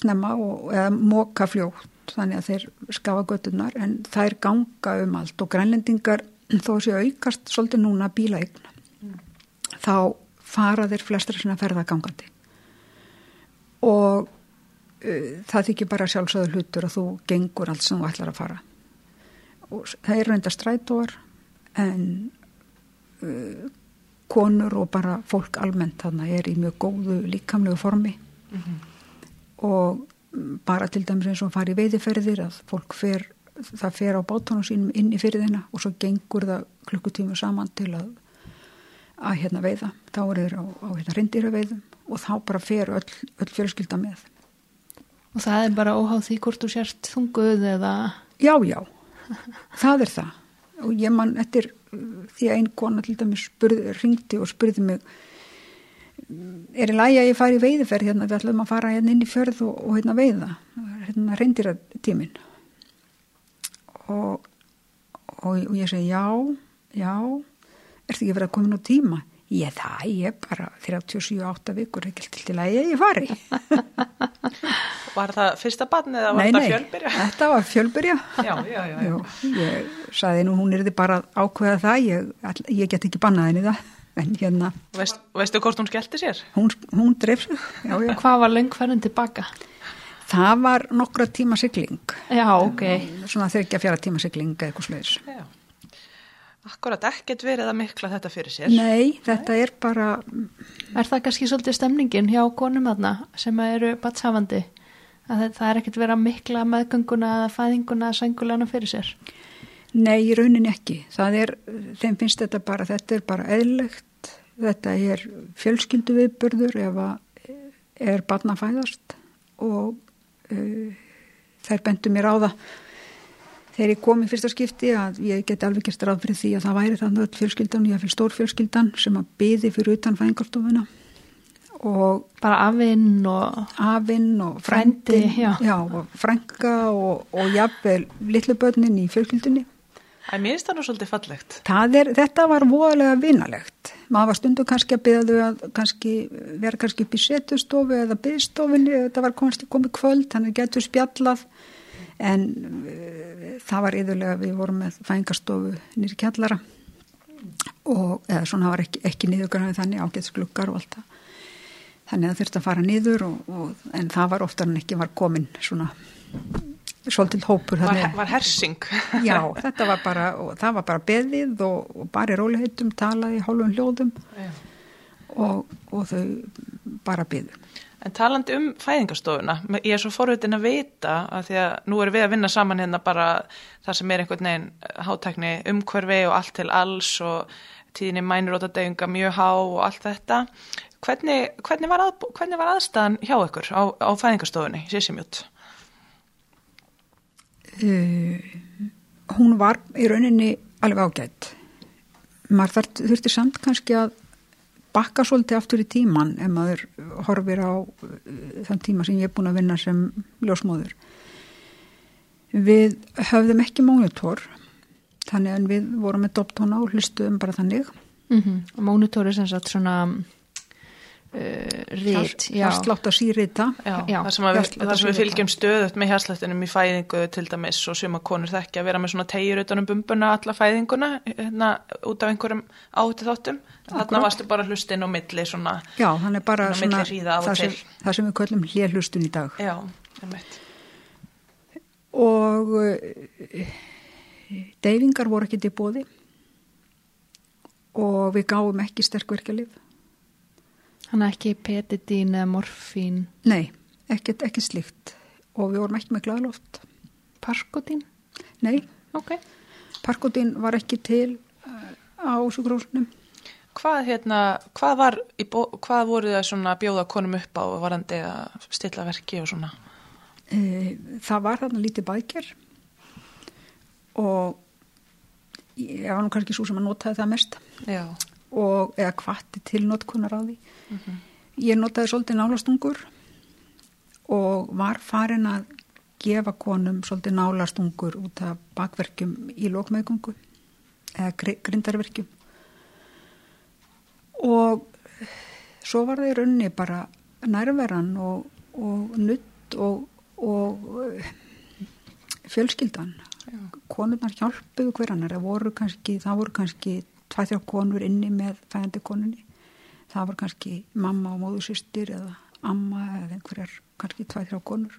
snemma og, eða móka fljótt þannig að þeir skafa göttunar en þær ganga um allt og grænlendingar þó séu aukast svolítið núna bílaign þá fara þeir flestra sinna ferða gangandi og uh, það þykir bara sjálfsögður hlutur að þú gengur allt sem þú ætlar að fara. Og það er reynda strætóar en uh, konur og bara fólk almennt þarna er í mjög góðu líkamlegu formi. Og mm, bara til dæmis eins og í veiðiferðir að fólk fer, það fer á bátunum sínum inn í fyrðina og svo gengur það klukkutíma saman til að að hérna veiða, þá er þeir á, á hérna reyndýra veiðum og þá bara fer öll, öll fjölskylda með. og það er bara óháð því hvort þú sért þunguð eða Já, já, það er það. Og ég man eftir því að ein kona til dæmis spurði, ringdi og spurði mig "Mm, er í lagi að ég fari í veiðiferð hérna, við ætlum að fara hérna inn í fjörð og, og hérna veiða, hérna reyndir tímin og, og, og ég segi já, já ertu ekki verið að koma nú tíma? Ég það, ég bara 37-8 vikur, ekki til að ég fari var það fyrsta barn eða var Nei, þetta nei, fjölbyrja? þetta var fjölbyrja Já, já, já. já. Ég sagði nú, hún er þið bara að ákveða það, ég, ég get ekki bannað henni það, en hérna, Veist, veistu hvort hún skellti sér? hún, hún dreif sig, já, já. hvað var löngferðin tilbaka Það var nokkra tíma sigling, já, ok svona þryggja fjara tíma sigling eða eitthvað sluðis. Já. Akkurat ekkert verið að mikla þetta fyrir sér. Nei, þetta er bara, er það kannski svolítið stemningin hjá konum þarna sem eru batshafandi að það, er ekkert verið að mikla meðgönguna eða fæðinguna eða sængulana fyrir sér Nei, í raunin ekki. Það er, þeim finnst þetta bara, þetta er bara eðlegt, þetta er fjölskyldu viðbörður ef að er barna fæðast og uh, þær bendu mér á það þegar ég kom í fyrsta skipti að ég get alveg gert ráð fyrir því að það væri þannig að fjölskyldan, ég fyrir stórfjölskyldan sem að byði fyrir utan fæðingarstofuna og bara afinn og afinn og Frændi, frændi já. já, og frænka og, og jafnvel litlubörnin í fjölskyldunni Það er það nú svolítið fallegt. Það er, þetta var voðalega vinalegt. Maður var stundu kannski að byggja þau að kannski, vera kannski upp í setustofu eða byggstofinni, þetta var komið kvöld, þannig getur spjallað, en uh, það var yfirlega, við vorum með fængastofu nýri kjallara og eða svona var ekki, ekki niðurgræðið þannig ágætskluggar og allt það. Þannig að þurfti að fara niður og, og, en það var oftar en ekki var komin svona svolítil hópur Var, var hersing. Já, þetta var bara, og það var bara beðið og, og bara í róliheitum talaði hálfum hljóðum og, og þau bara beðu. En talandi um fæðingastofuna, ég er svo forvitin að vita að því að nú erum við að vinna saman hérna bara það sem er einhvern veginn hátækni umhverfi og allt til alls og tíðinni mænurótadeyinga mjög há og allt þetta. Hvernig, hvernig, var, að, hvernig var aðstæðan hjá ykkur á, á fæðingastofunni, Sísimjút? Uh, hún var í rauninni alveg ágætt. Maður þarf, þurfti samt kannski að bakka svolítið aftur í tíman ef maður horfir á uh, þann tíma sem ég er búin að vinna sem ljósmóður. Við höfðum ekki mónitor, þannig að við vorum með doptóna og hlustuðum bara þannig. mm -hmm. mónitor er sem sagt svona rít, já, Hjarslátt að sírita. Það sem, við, það fylgjum stöðut með hérslættinum í fæðingu til dæmis og suma konur þekki að vera með svona tegjur utanum bumbuna alla fæðinguna hérna, út af einhverjum átti þáttum. Þarna varstu bara hlustinn og milli svona, Já, hann er bara Svona og það, sem, það sem við köllum hlérhlustun í dag. já, einmitt. Og uh, deyfingar voru ekki til bóði og við gáum ekki sterkverkjalið. Hann er ekki petidín eða morfín Nei, ekkert, ekkert slíkt og við vorum ekki með glæðloft. parkodín, Nei, ok parkodín var ekki til uh, á sjúkrósunum. Hvað, hérna, hvað, var, hvað voru það svona að bjóða konum upp á varandi að stilla verki og svona? Uh, það var þarna lítið bækjar og ég var nú kannski svo sem að notaði það mest. Já. Og eða kvatti til notkunar á því. Ég notaði svolítið nálastungur og var farin að gefa konum svolítið nálastungur út af bakverkjum í lókmeðgungu eða gri- grindarverkjum og svo var það í raunni bara nærveran og, og nutt og, og eh, fjölskyldan. Konurnar hjálpuðu hverjanar það voru kannski, það voru kannski tvæ þrjá konur inni með fæðandi konunni. Það voru kannski mamma og móðusýstir eða amma eða einhverjar kannski tvæ þrjá konur.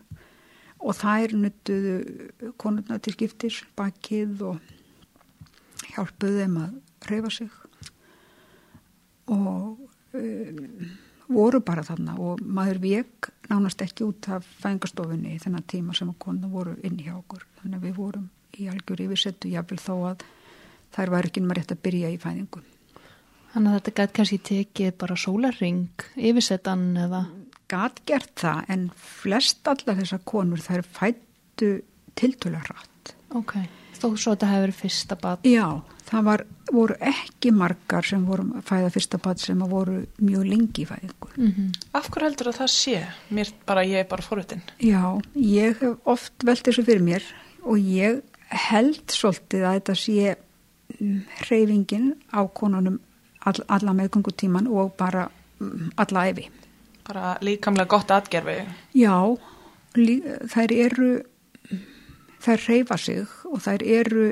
Og þær nuttuðu konurnar til skiptis bakið og hjálpuðu þeim að reyfa sig. Og um, voru bara þarna og maður vek nánast ekki út af fængastofunni þennan tíma sem að konuna voru inn hjá okkur. Þannig að við vorum í algjör yfirsettu jáfnvel þó að þær var ekki náma rétt að byrja í fæðingu. Þannig að þetta gæti kannski tekið bara sólarring yfirsetan eða? Gat gert það en flest allar þessar konur þær fættu tiltöla hratt ok, þó svo þetta hefur verið fyrsta bad já, það var, voru ekki margar sem voru fæða fyrsta bad sem að voru mjög lengi í fæðingu. Mm Af hverju heldur að það sé? Mér bara, ég er bara forvitin. Já, ég hef oft velt þessu fyrir mér og ég held svolítið að þetta sé hreyfingin á konunum all, alla meðgöngutíman og bara mm, alla efi. Bara líkamlega gott atgerfi. Já, lí, þær eru, þær hreyfa sig og þær eru,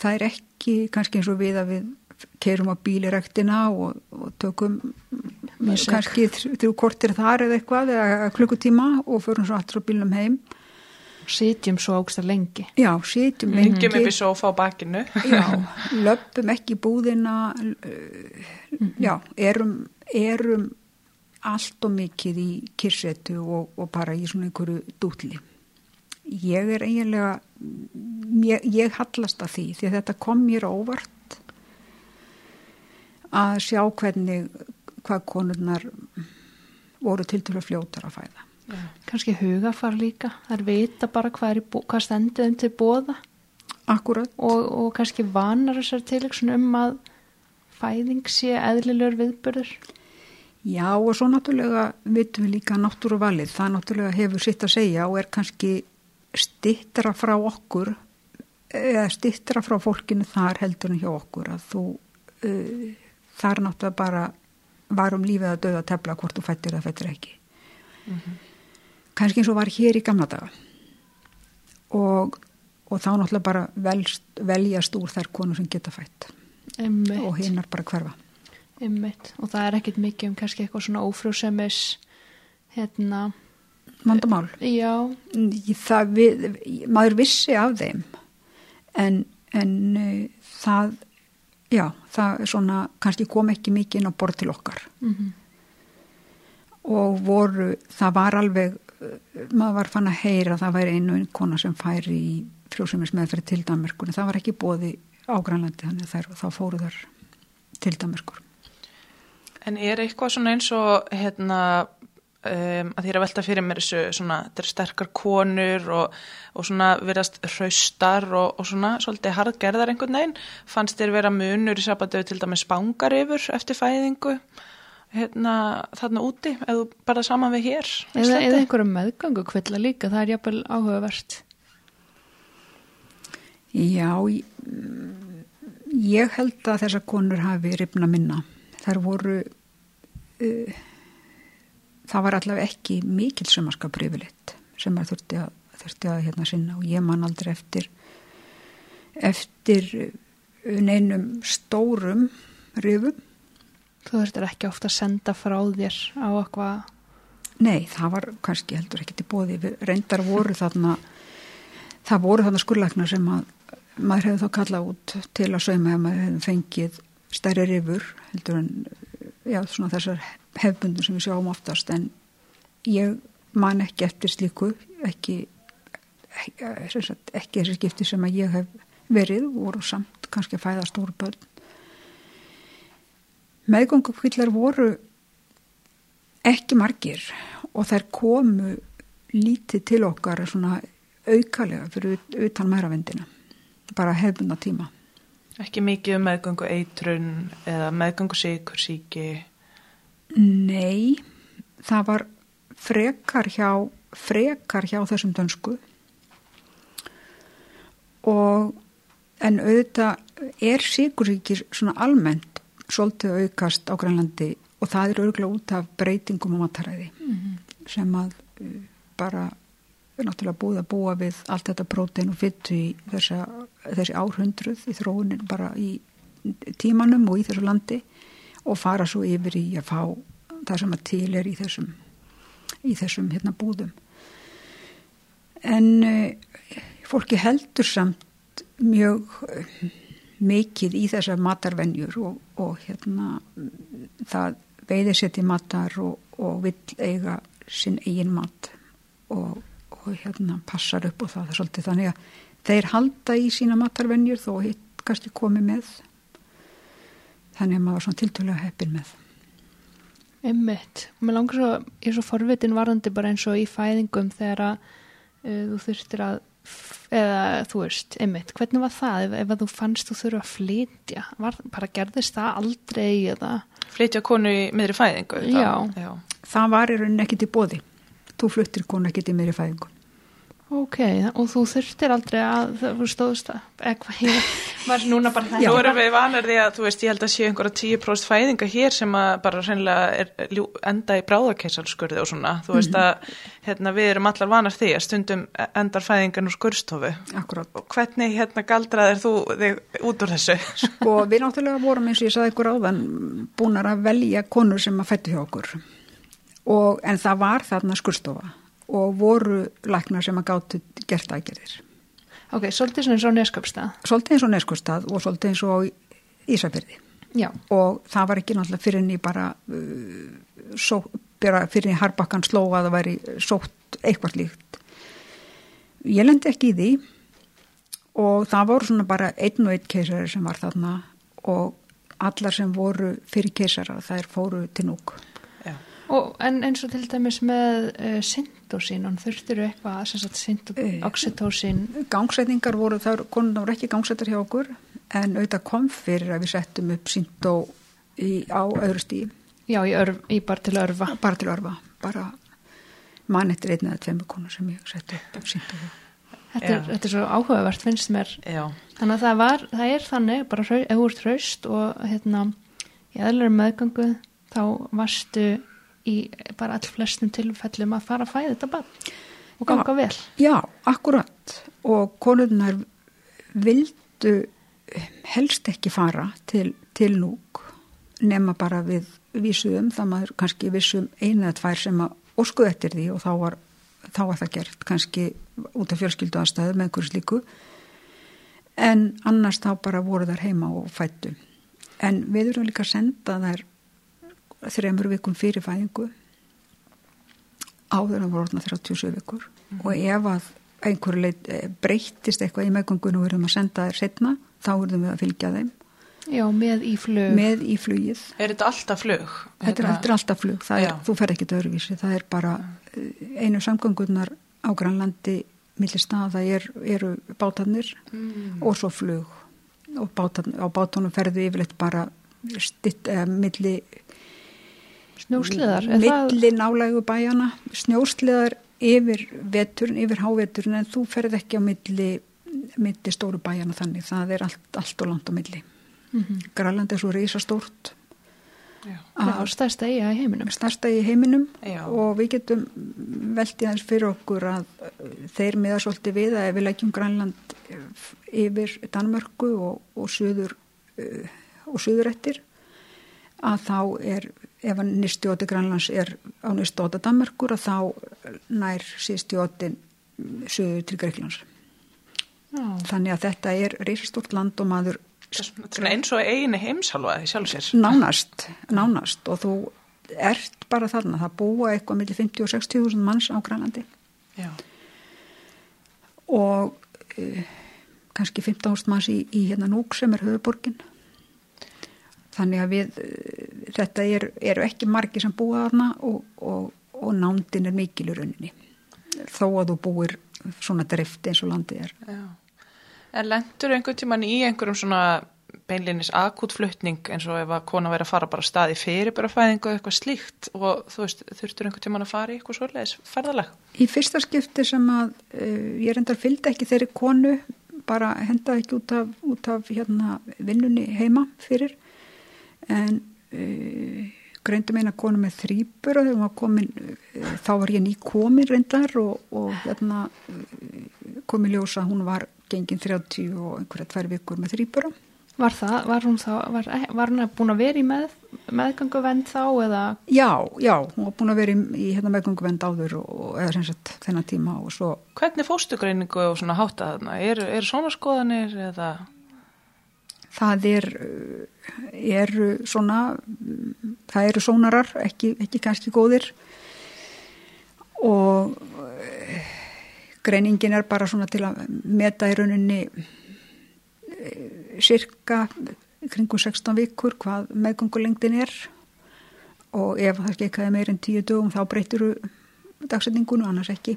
það er ekki kannski eins og við að við keirum á bílirektina og, og tökum Mjög kannski þr- þrjú kortir þar eða eitthvað eða klukkutíma og förum svo aftur á bílnum heim. Sitjum svo ágsta lengi Já, sitjum lengi. Lengjum í sofa á bakinu. Já, löpum ekki búðina, uh, já, erum, erum allt og mikið í kirsetu og, og bara í svona einhverju dútli. Ég er eiginlega ég, ég hallast að því því að þetta kom mér óvart að sjá hvernig hvað konurnar voru til til að fljótar að fæða. Kanski hugafar líka, þær vita bara hvað, er hvað stendur þeim til bóða Akkurat. og, og kannski vanar þessar tilöksun um að fæðing sé eðlilegur viðbörður. Já og svo náttúrulega vitum við líka náttúruvalið. Það náttúrulega hefur sitt að segja og er kannski stittra frá okkur eða stittra frá fólkinu þar heldur en hjá okkur að þú uh, þar náttúrulega bara varum lífið að döða tefla hvort þú fættir eða fættir ekki. Kannski eins og var hér í gamla daga. Og, og þá náttúrulega bara velst, veljast úr þær konur sem geta fætt. Einmitt, og hinnar bara hverfa. einmitt. Og það er ekkit mikið um kannski eitthvað svona ófrjósemis, hérna, Vandamál. já, það við, maður vissi af þeim. En, en uh, það já, það svona kannski kom ekki mikið inn á borð til okkar. Mm og voru, það var alveg maður var fann að heyra að það væri einu kona sem færi í frjósumis meðferð til Danmarkunni, það var ekki bóði á Grænlandi, þannig þær, þá fóru þar til Danmarkur En er eitthvað svona eins og hérna um, að því að velta fyrir mér þessu svona, þetta er sterkar konur og, og svona verðast hraustar og, og svona svolítið harðgerðar einhvern veginn. Fannst þér vera munur í sabbatöðu til dæmis spangar yfir eftir fæðingu hérna þarna úti eða bara saman við hér eða, eða einhverju meðgöngu kvilla líka, það er jafnvel áhugavert. Já, ég, held að þessar konur hafi ripna minna. Þær voru, uh, það var allavega ekki mikil sömarskap yfirleitt sem maður þurfti að, þurfti að hérna sinna og ég man aldrei eftir, eftir neinum stórum rifum. Þú þurftir ekki ofta að senda frá þér á eitthvað, Nei, það var kannski heldur ekki til bóði. Við reyndar voru þarna, það voru þarna skurlæknar sem að maður hefði þá kallað út til að sauma ef maður hefði fengið stærri rifur heldur en já, svona þessar hefbundur sem við sjáum oftast. En ég man ekki eftir slíku ekki ekki, ekki þessi skipti sem að ég hef verið voru samt kannski að fæða stóru börn meðgöngukvillar voru ekki margir og þær komu lítið til okkar svona aukalega fyrir ut- utan mæravendina bara hefbundna tíma. Ekki mikið um meðgöngu eitrun eða meðgöngu sikursíki Nei, það var frekar hjá, frekar hjá þessum dönsku. Og en auðvitað er siguríkir svona almennt svolítið aukast á Grænlandi og það er örgulega út af breytingum á mataræði sem að uh, bara er náttúrulega búið að búa við allt þetta prótein og fyttu í þessa, þessi árhundruð í þróunin bara í tímanum og í þessu landi og fara svo yfir í að fá það sem að til er í þessum í þessum hérna búðum. En uh, fólki heldur samt mjög uh, mikið í þessar matarvenjur og, og hérna það veiðir sér til matar og, og vill eiga sinn eigin mat og, og hérna passar upp og það, er svolítið. Þannig að þeir halda í sína matarvenjur þó hitt kannski komið með. Þannig að maður var svona tiltölulega heppin með. Einmitt. Og mér langar svo, ég er svo forvitin varðandi bara eins og í fæðingum þegar að uh, þú þurftir að, eða þú veist, einmitt, hvernig var það ef, ef að þú fannst þú þurfa að flytja? Var, bara gerðist það aldrei eða? flytja konu í miðri fæðingu Já. Já. það var í rauninni ekkit í bóði þú fluttir konu ekkit í meiri fæðingu Ok, og þú þurftir aldrei að þú stóðst að, eitthvað, ég var núna bara það. Nú erum við vanar því að þú veist, ég held að sé einhverja 10% fæðinga hér sem að bara reynilega er, enda í bráðakeisalskurði og svona. Þú veist að hérna, við erum allar vanar því að stundum endar fæðingan úr skurðstofu. akkurát Og hvernig hérna galdraðir þú þig út úr þessu? og við náttúrulega vorum eins og ég saði ykkur áðan búnar að velja konur sem að fættu hjá okkur og, en það var þarna skurstofa og voru læknar sem að gáttu gert aðgerðir Ok, svolítið svona eins og neskapstað. svolítið eins og neskustad og svolítið eins og Ísafyrði Já, og það var ekki náttúrulega fyrir henni bara, uh, só, bara fyrir henni harbakkan sló að það væri sótt eitthvað líkt ég lendi ekki í því og það voru svona bara einn og einn keisari sem var þarna og allar sem voru fyrir keisara þær fóru til núk. Já. Og en eins og til dæmis með uh, syndósín, og þurftir eitthvað, sem sagt, syndó, Eh. oxytósín, Gangsetningar voru, þar, konuna voru ekki gangsettar hjá okkur en auðvitað kom fyrir að við settum upp síndó í, á öðru stíð, já, í, örf, í bara til örfa. bara til örfa, bara mann eftir einn eða tveimur konur sem ég setti upp síndó hjá. Þetta er, þetta er svo áhugavert, finnst mér. Já, Þannig að það var, það er þannig, bara ef þú ert hraust og hérna, í aðlæri meðgangu, þá varstu í bara all flestum tilfellum að fara að fæða þetta bann og ganga Já. vel. Já, akkurat og konurnar vildu helst ekki fara til, til núk nema bara við vísuðum, það maður kannski vissum eina eða tvær sem að óskuð eftir því og þá var, þá var það gert kannski út af fjölskyldu aðstæðu með einhverju slíku en annars þá bara voru þær heima og fættu en við erum líka að senda þær þremur vikum fyrir fæðingu áður en voru orðna 37 vikur. Og ef að einhverju leit eh, breyttist eitthvað í meðgöngun og við erum að senda þær setna þá erum við að fylgja þeim. Já, með í flug. með í flugið. Er þetta alltaf flug? þetta er, þetta er alltaf flug, það er, þú fer ekki öðruvísi, það er bara eh, einu samgöngunar á Grænlandi millir staða er, eru bátarnir Mm. og svo flug. Og bátarn, á bátunum ferðu yfirleitt bara stitt, eða milli Snjósliðar. er það- milli nálægu bæjana snjósliðar yfir veturinn, yfir háveturinn en þú ferð ekki á milli, milli stóru bæjana þannig, það er allt, allt og langt á milli. Mhm. Grænland er svo reysastórt stærsta eiga í heiminum. starsta í heiminum Já. og við getum veldið hans fyrir okkur að uh, þeir miða svolítið við að við leggjum Grænland uh, yfir Danmörku og, og suður uh, og suðurettir að þá er ef að nýstjóti Grænlands er á nýstjóta Danmörkur að þá nær síðstjótin suður til Greiklands. Já. Þannig að þetta er reysastórt land og maður Svona eins og eini heimsálfa í sjálf sér. nánast, nánast og þú ert bara þarna, það búa eitthvað millir 50 og 60.000 manns á Grænlandi Já. og uh, kannski 15.000 manns í, í hérna Núk sem er höfuborgin þannig að við uh, þetta er, eru ekki margi sem búa þarna og, og, og nándin er mikil í rauninni þó að þú búir svona drift eins og landið er Já. En lendur einhvern tíman í einhverjum svona beinlinis akútflutning eins og ef að kona væri að fara bara staði fyrir bara fæðingu eða eitthvað slíkt og þú veist, þurftur einhvern tíman að fara í eitthvað svoleiðis ferðaleg? Í fyrsta skipti sem að uh, ég reyndar fylgdi ekki þeirri konu bara hendaði ekki út af, út af hérna, vinnunni heima fyrir en uh, greindum eina konu með þrýpur og var komin uh, þá var ég ný komin reyndar og, og hérna uh, komin ljósa hún var gengin 30 og einhverja tvær vikur með þrýpura Var það, var hún þá, var, var hún búin að vera í með, meðgangu vend þá eða? Já, já, hún var búin að vera í, í hérna meðgönguvend áður og, og eða sem sagt þennan tíma og svo Hvernig fóstugreiningu og svona hátta þarna? Er, er svona skoðanir eða? Það er, uh, eru svona, það eru sónarar, ekki, ekki kannski góðir og uh, greiningin er bara svona til að meta í rauninni cirka kringum 16 vikur hvað meðgöngulengdin er og ef það skekkaði meir en 10 dögum þá breytir dagsetningunum, annars ekki.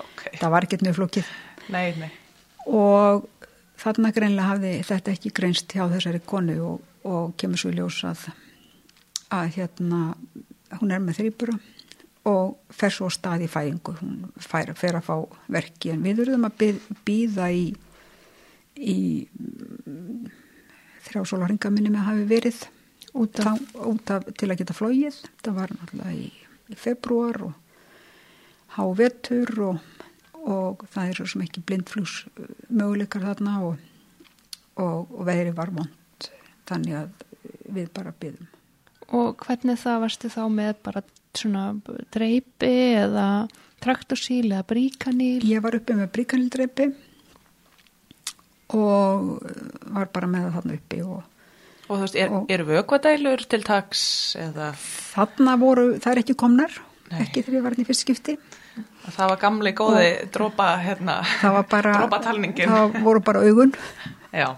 Ok, Það var ekkert mjög flókið. nei, nei. og þarna greinlega hafði þetta ekki greinst hjá þessari konu og, og kemur svo í ljós að, að hérna hún er með þrýbura og fer svo stað í fæðingu. Hún fær, fer að fá verki en við erum að býða í í þrjá sólaringa minni með hafi verið Út af, þá, út af, til að geta flóið það var náttúrulega í, í februar og hávetur og, og það er svo sem ekki blindflugs möguleikar þarna og, og, og veðri var vond þannig að við bara byðum og hvernig það varstu þá með bara svona dreipi eða traktorsíl eða bríkaníl? ég var uppi með bríkanildreipi og var bara með það þarna uppi og Og þú veist, er, eru vökvadælur til taks eða? þarna voru, það er ekki komnar Nei. ekki þegar ég var hann í fyrst skipti Það var gamli góði drópa, hérna, drópatalningin. það voru bara augun. Já,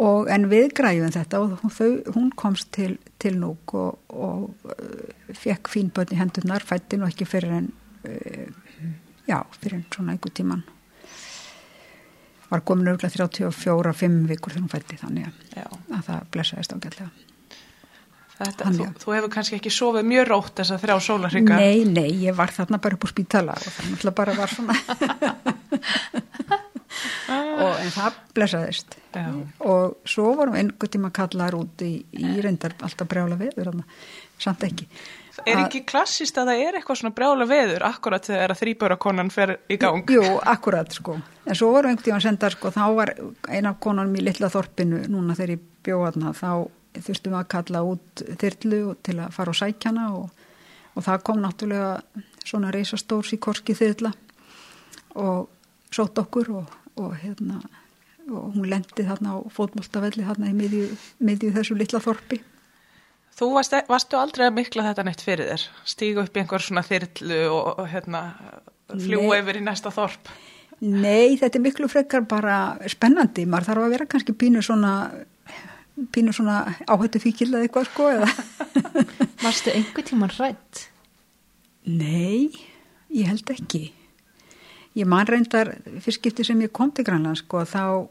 og en við græjum þetta og þau, hún komst til, til núk og, og uh, fekk fín börn í hendurnar, fætti nú ekki fyrir en uh, já, fyrir en svona einhver tíman var komin örgulega 34-5 vikur þegar hún fætti þannig að, að það blessaðist ágætlega Þetta, þú, þú hefur kannski ekki sofið mjög rótt þess að þrjá sólarhringa. Nei, nei, ég var þarna bara upp á spítala og það náttúrulega bara var svona. Og en það blessaðist. Já. og svo vorum einhver tíma kallar út í, í reyndar alltaf brjála veður þarna, samt ekki. Er ekki klassist að það er eitthvað svona brjála veður akkurat þegar að þrýböra konan fer í gang? Jú, akkurat sko. En svo vorum einhvern tíma að senda sko þá var eina af konanum í litla þorpinu núna þegar ég bjóðna þá þurftum að kalla út þyrlu til að fara á sækjana og, og það kom náttúrulega svona reysastór síkorski þyrla og sótt okkur og, og hérna og hún lendi þarna á fótmáltavelli þarna í miðju, miðju þessu litla þorpi Þú varst, varstu aldrei að mikla þetta neitt fyrir þér? Stígu upp í einhver svona þyrlu og, hérna, fljúa Nei. yfir í næsta þorp? Nei, þetta er miklu frekar bara spennandi, maður þarf að vera kannski pínu svona pínu svona áhættu fíkil eða eitthvað sko eða Varstu einhver tíman rætt? Nei, ég held ekki ég man reyndar fyrst skipti sem ég kom til Grænland sko þá uh,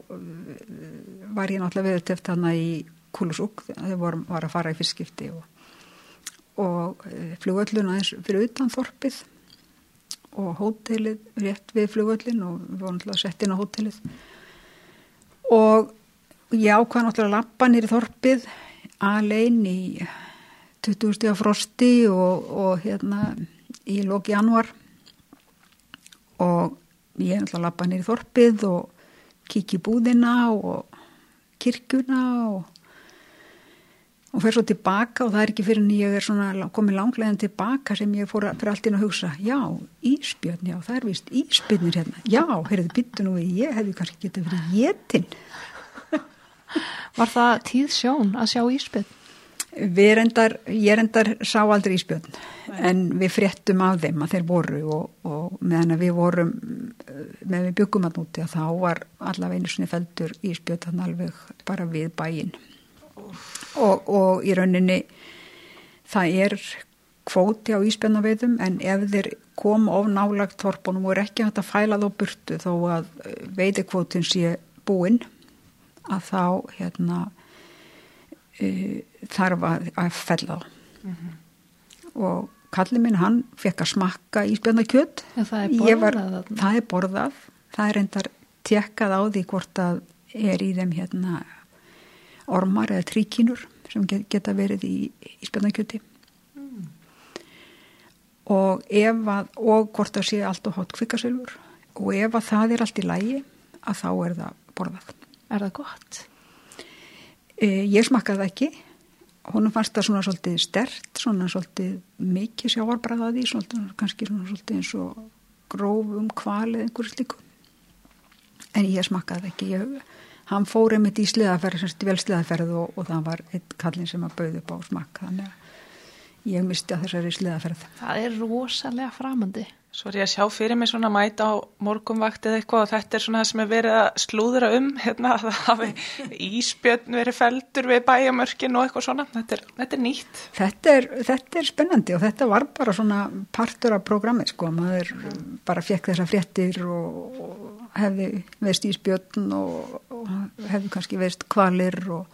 var ég náttúrulega viður teft hana í Kulusúk þegar vorum, var að fara í fyrst skipti og, og flugöllun aðeins fyrir utan þorpið og hótelið rétt við flugöllin og við vorum náttúrulega sett inn á hótelið og ég ákvað náttúrulega að lappa nýri þorpið alein í 20 stíða frosti og, og hérna í lók januar og ég náttúrulega lappa nýri þorpið og kiki búðina og kirkjuna og og fer svo tilbaka og það er ekki fyrir en ég er svona komið langlegin tilbaka sem ég fór fyrir allt inn að hugsa, já, íspjörn, já, það er vist íspjörnir hérna, já, heyrðu byttu nú ég hefði kannski getið fyrir jétin. Var það tíð sjón að sjá íspjöld? Við reyndar, ég reyndar sá aldrei íspjörn, en við fréttum af þeim að þeir voru og, og meðan við vorum, meðan við byggum að núti að þá var allaveg einu sinni feldur íspjörn þannig alveg bara við bæinn og, og í rauninni það er kvóti á íspjarnaveiðum en ef þeir kom of nálagt þorpunum og er ekki hægt að fæla þá burtu þó að veiðikvótin sé búinn að þá hérna uh, þarf að, að fella þá. Og kallið minn hann fekk að smakka íspjarnakjöt Já, það er það er borðað. Það er reyndar tjekkað á því hvort að er í þeim hérna ormar eða tríkinur sem get, geta verið í, í spennakjöti Mm. og ef að og hvort það sé allt og hátt kvikasölfur og ef að það er allt í lægi að þá er það borðað Er það gott? e, ég smakkaði ekki. Honum fannst það svona svolítið stert svona svolítið mikið sjávarbræðaði svolítið, kannski svona svolítið eins og grófum kval eða einhverju slíku. En ég smakkaði ekki. Ég, hann fór einmitt í sleðaferð semst vel sleðaferð og, og það var einn kallin sem að bauði upp á smakk þannig að ég misti að þessari sleðaferð Það er rosalega framandi. Svo er ég að sjá fyrir mig svona mæta á morgunvakt eða eitthvað og þetta er svona það sem er verið að slúðra um, hérna, að það hafi íspjötn verið feldur við bæjamörkin og eitthvað svona. Þetta er, þetta er nýtt. Þetta er, þetta er spennandi og þetta var bara svona partur af programmi sko, maður bara fekk þessa fréttir og, og hefði veist íspjötn og, og hefði kannski veist kvalir og,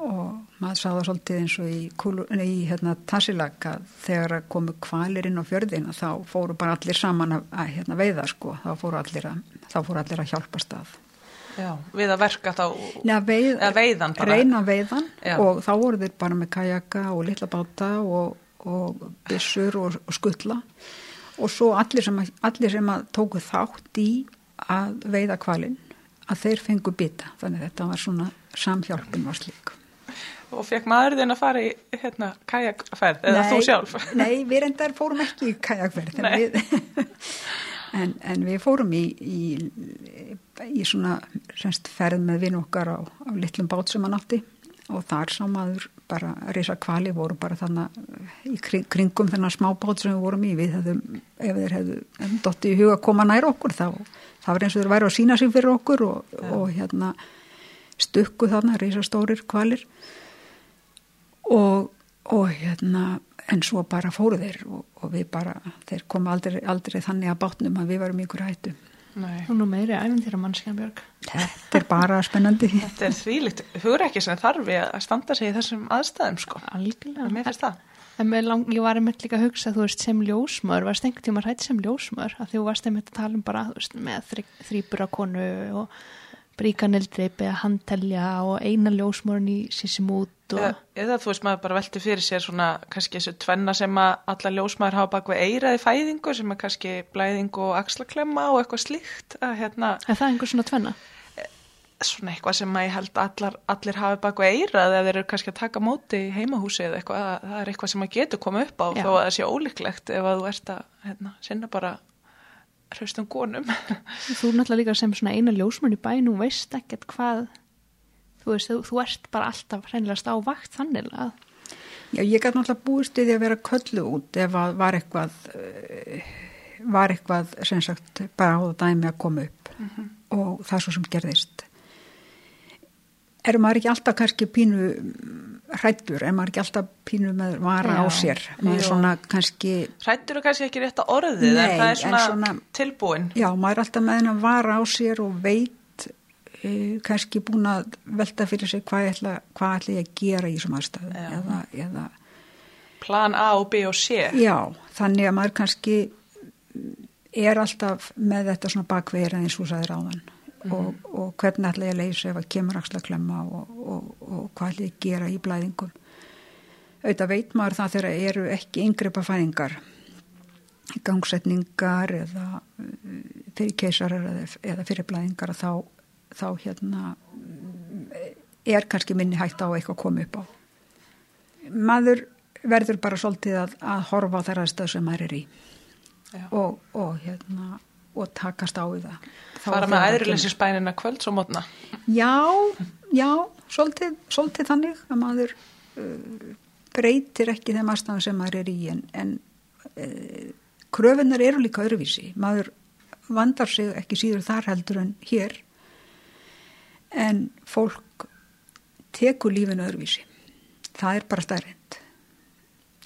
og maður sá það svolítið eins og í, kúlu, í hérna, Tassilak að þegar að komu kvalir inn á fjörðina þá fóru bara allir saman að, að hérna, veiða sko, þá fóru allir að, þá fóru allir að hjálpa stað. Já, við að verka þá, Nei, veið, eða veiðan bara. reyna veiðan Já. og þá voru þeir bara með kajaka og litla báta og, og byssur og, og skuttla og svo allir sem, að, allir sem að tóku þátt í að veiða kvalinn að þeir fengu bita þannig að þetta var svona samhjálpin var slík Og fekk maður þinn að fara í hérna, kajakferð eða þú sjálf? Nei, við reyndar fórum ekki í kajakferð en Nei. við, en, en við fórum í, í, í svona semst, ferð með vinn okkar á, á litlum bát sem hann átti og þar sá maður bara reysa kvali voru bara þannig í kring, kringum þennan smábát sem við vorum í við hefðum, ef þeir hefðu dotti í huga að koma nær okkur þá það var eins og þeir væri að sína sig fyrir okkur og, og hérna stukku þannig reysa stórir kvalir og, og hérna en svo bara fóru þeir og, og við bara, þeir koma aldrei, aldrei þannig að bátnum að við varum ykkur hættu. Nei. og nú meiri æfintýra mannskjan Björg. Þetta er bara spennandi. Þetta er þvílitt, hugur ekki sem þarf við að standa sig í þessum aðstæðum sko. Algjörlega, mér finnst það. En lang, ég var einmitt líka að hugsa þú veist sem ljósmör, varst einhvern tíma hrætt sem ljósmör að þú varst einmitt að tala um bara veist, með þrý, þrýburakonu og bríkanildreipi að handtelja og eina ljósmörn í sísimút og... eða, eða þú veist maður bara velti fyrir sér svona kannski þessu tvenna sem að alla ljósmæður hafa bak við eiraði fæðingu sem er kannski blæðing og axlaklemma og eitthvað slíkt að, hérna, Er það einhver svona tvenna? Svona eitthvað sem að ég held allar, allir hafi bak við eirað eða þeir eru kannski að taka móti í heimahúsi eða eitthvað, það er eitthvað sem að getur koma upp á Já. þó að það sé ólíklegt ef að þú ert að hérna, sinna bara hraustum gónum Þú er náttúrulega líka sem svona eina ljósmann í bæn og veist ekkert hvað þú veist, þú, þú ert bara alltaf hreinlega á vakt þannig að Já, ég gæti náttúrulega búist í því að vera köllu út ef að var eitthvað eh, var eitthvað sem sagt bara á það dæmi að koma upp. Mm -hmm. og það svo sem gerðist Erum maður ekki alltaf kannski pínu hrættur, er maður ekki alltaf pínu með vara Já, á sér? Hrættur er kannski ekki rétt að orðið nei, en það er svona, svona tilbúin Já, maður er alltaf með henn að vara á sér og veit e, kannski búin að velta fyrir sig hvað ætla, hvað ætla ég að gera í þessum aðstæðu eða, eða Plan A og B og C. Já, þannig að maður kannski er alltaf með þetta svona bakveira eins og sæðir áðan mm. og, og hvernig ætla ég að leysa ef að kemur axla klemma og, og, og hvað ætla ég að gera í blæðingum. Auðvitað veit maður það þegar eru ekki yngripa fæðingar gangsetningar eða uh, fyrir keisarar eða, fyrir blæðingar þá, þá hérna er kannski minni hægt á eitthvað að koma upp á. Maður verður bara svolítið að, að horfa þar aðstöð sem maður er í. Og, og hérna og takast á við það. Fara með æðurleysi spænina kvöld svo mótna. Já, já svolítið, svolítið þannig að maður uh, breytir ekki þeim aðstæðan sem maður er í en, en uh, kröfunar eru líka öðruvísi. Maður vandar sig ekki síður þar heldur en hér en fólk tekur lífinu öðruvísi. Það er bara stærrind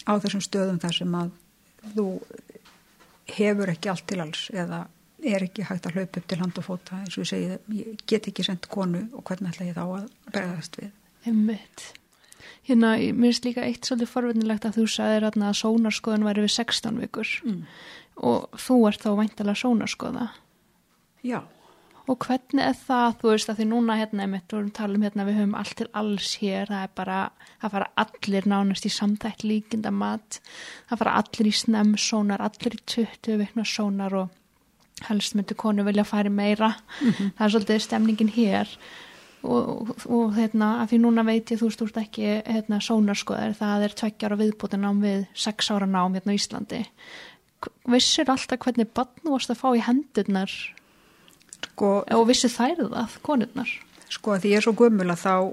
á þessum stöðum þar sem að þú hefur ekki allt til alls eða er ekki hægt að hlaupa upp til hand og fóta eins og ég segi það, ég get ekki sendt konu og hvernig ætla ég þá að bregðast við? Hemmitt Hérna, mér finnst líka eitt svolítið forvinnilegt að þú sagðir að sónarskoðan væri við 16 vikur. Mm. og þú ert þá væntalega sónarskoða? Já Og hvernig er það, þú veist að því núna hérna, við vorum talum hérna, við höfum allt til alls hér, það er bara, það fara allir nánast í samtætt líkinda mat, það fara allir í snemsónar, allir í 20 vikna sónar og helst myndu konu vilja færi meira. Mm -hmm. það er svolítið stemningin hér. Og, og, og hérna af því núna veit ég þú stúrt ekki hérna sónarskoðar það er tveggjar á viðbútin ám við sex ára nám hérna í Íslandi. Vissir alltaf hvernig bannu varst að fá í hendurnar sko, og vissir þær það konurnar sko því ég er svo gummul að þá uh,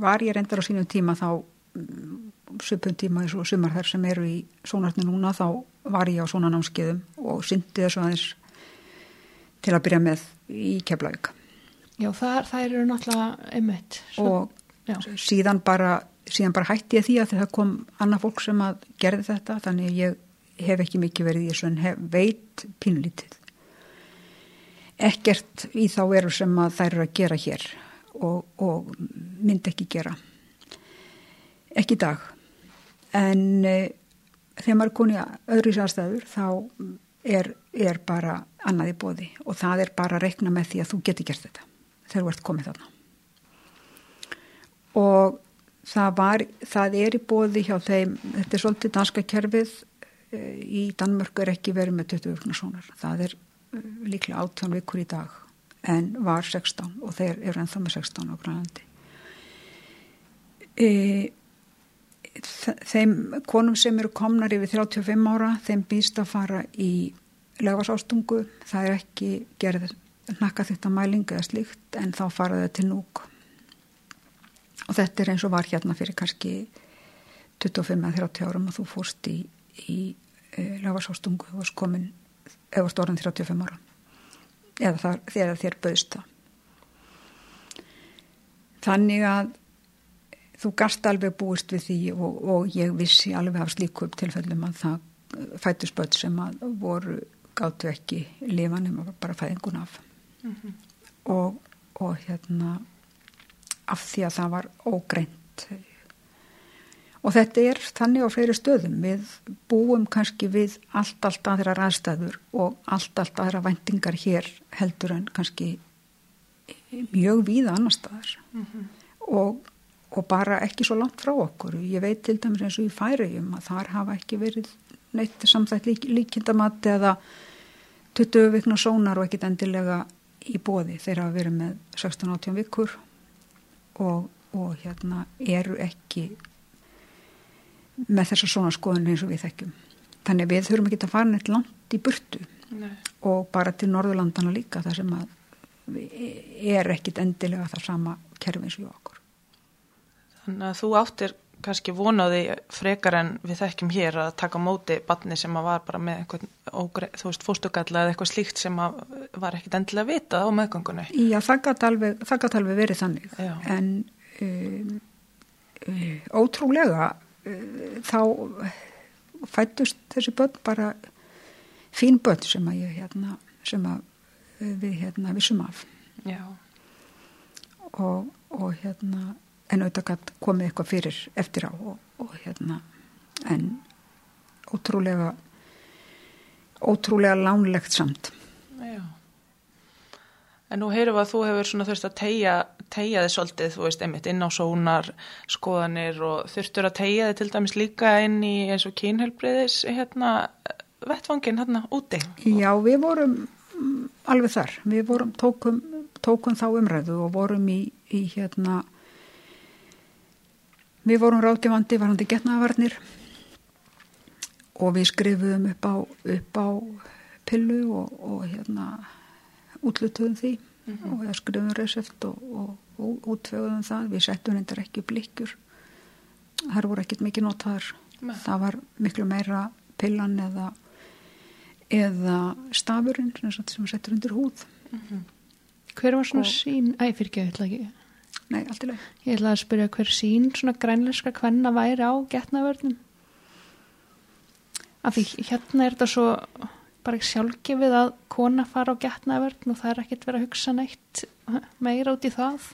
var ég reyndar á sínum tíma þá mm, söpun tíma eins og sumar þær sem eru í sónartni núna þá var ég á svona námskeiðum og syndi þessu aðeins til að byrja með í keflaug. Já, það, það eru náttúrulega einmitt. Og síðan bara, síðan bara hætti ég því að það kom annað fólk sem að gerði þetta, þannig ég hef ekki mikið verið í þessu en hef, veit pínlítið. Ekkert í þá eru sem að þær eru að gera hér og, og myndi ekki gera. Ekki dag. En eh, þegar maður er konið öðru sérstæður þá er, er bara annað í bóði og það er bara að rekna með því að þú geti gert þetta þegar þú ert komið þarna og það, var, það er í bóði hjá þeim, þetta er svolítið danska kerfið eh, í Danmörku er ekki verið með 20 vikna sónar það er líklega 18 vikur í dag en var 16 og þeir eru ennþá með 16 á Grænlandi. Eða þeim konum sem eru komnar yfir 35 ára, þeim býst að fara í lögarsástungu, það er ekki gerð nakka þetta mæling eða slíkt en þá fara þau til núk og þetta er eins og var hérna fyrir kannski 25-30 árum og þú fórst í, í e, lagvarsástungu og varst varst orðin 35 ára. Eða þar, þegar þér bauðst það. Þannig að þú gast alveg búist við því og, og ég vissi alveg af slíku upp tilfellum að það fættu spöld sem að voru gáttu ekki lifanum og bara fæðingun af. Mm -hmm. og, og hérna af því að það var ógreint og þetta er þannig á fleiri stöðum. Við búum kannski við allt allt aðra ræðstæður og allt allt aðra vendingar hér heldur en kannski mjög víða annar staðar. Mm -hmm. og, og bara ekki svo langt frá okkur. Ég veit til dæmis eins og í færiðjum að þar hafa ekki verið neitt samþætt lík, líkindamatti eða 20 vikna sónar og ekkit endilega í bóði þeir hafa verið með 16-18 vikur og, og hérna eru ekki með þessa svona skoðun eins og við þekkjum þannig við þurfum ekki að fara neitt langt í burtu Nei. og bara til Norðurlandana líka þar sem að er ekkit endilega það sama kerfi eins og okkur Þannig að þú áttir kannski vonaði frekar en við þekkjum hér að taka móti batni sem að var bara með eitthvað, þú veist, fóstugalla eða eitthvað slíkt sem að var ekkit endilega vitað á meðgangunni Já, það gæti alveg, alveg verið þannig Já. en um, um, ótrúlega þá fættust þessi börn bara fín börn sem að ég hérna, sem að við hérna vissum af. Og, og hérna en auðvitað komið eitthvað fyrir eftir á og, og hérna en ótrúlega ótrúlega lánlegt samt En nú heyrum við að þú hefur svona þurft að tegja, þið svolítið, þú veist, einmitt inn á sónar, skoðanir og þurftur að tegja þið til dæmis líka inn í eins og kínhelbriðis hérna vettvangin hérna úti. Já, við vorum alveg þar. Við vorum, tókum, tókum þá umræðu og vorum í, í hérna, við vorum ráðgefandi varandi getnaðavarnir og við skrifuðum upp á, upp á pillu og, og hérna útlutuðum því mm -hmm. og skrifuðum reseft og, og, og útfegðum það. Við settum hendur ekki blikkjur. Það voru ekkit mikið notaður. Það var miklu meira pillan eða eða stafurinn sem settur undir húð mm -hmm. Hver var svona og... sín æ, fyrir ekki, ég ætla ekki Nei, allt í leið Ég ætla að spyrja hver sín svona grænleiska hvenna væri á getnavörnum af því hérna er þetta svo bara sjálfgefið að kona fara á getnavörn og það er ekkert verið að hugsa neitt meira út í það.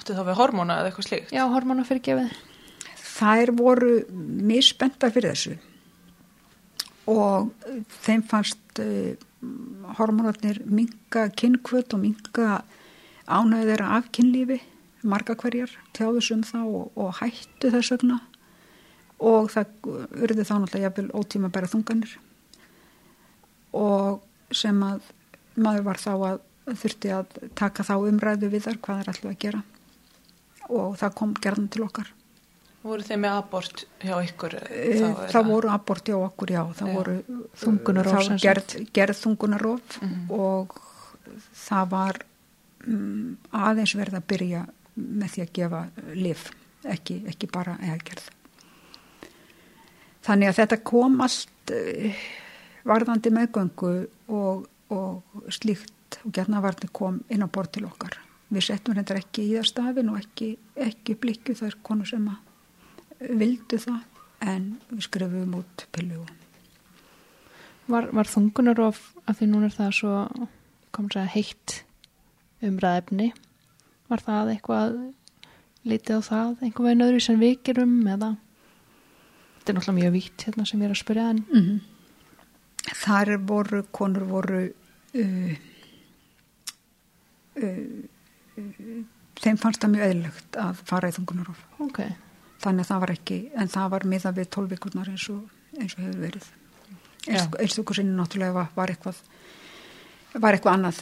Átti þá við hormóna eða eitthvað slíkt? Já, hormóna fyrir gefið. Er voru misspenda fyrir þessu. Og þeim fannst uh, hormonarnir minga kynnkvöld og minga ánæður af kynlífi. Marga hverjar tjáðusum þá og, og hættu þess vegna. Og það urði þá náttúrulega jafnvel ótíma bæra þunganir og sem að maður var þá að þurfti að taka þá umræðu við þar hvað er alltaf að gera og það kom gerðan til okkar voru þeim með abort hjá ykkur? Eh, það, það voru abort hjá okkur, já. Það já. voru þungunarof, gerð, gerð þungunarof mm -hmm. og það var um, aðeins verið að byrja með því að gefa liv, ekki, ekki bara eðgerð. Þannig að þetta kom allt uh, varðandi meðgöngu og, og slíkt og gernavarni kom inn á bort til okkar. Við settum hendur ekki í það stafin og ekki, ekki blikku þar konu sem að vildu það en við skrifum út pillu Var, var þungunar of að því núna er það svo komur að heitt umræðefni var það eitthvað litið á það, einhver veginn öðru sem við gerum eða þetta er náttúrulega mjög vítt hérna sem ég er að spyrja en mm -hmm. Þar voru, konur voru uh, uh, uh, þeim fannst það mjög eðlögt að fara í þungunarof Ok. Þannig að það var ekki, en það var miða við tólvíkurnar eins og, eins og hefur verið. Einstaklega sinni náttúrulega var, var eitthvað var eitthvað annað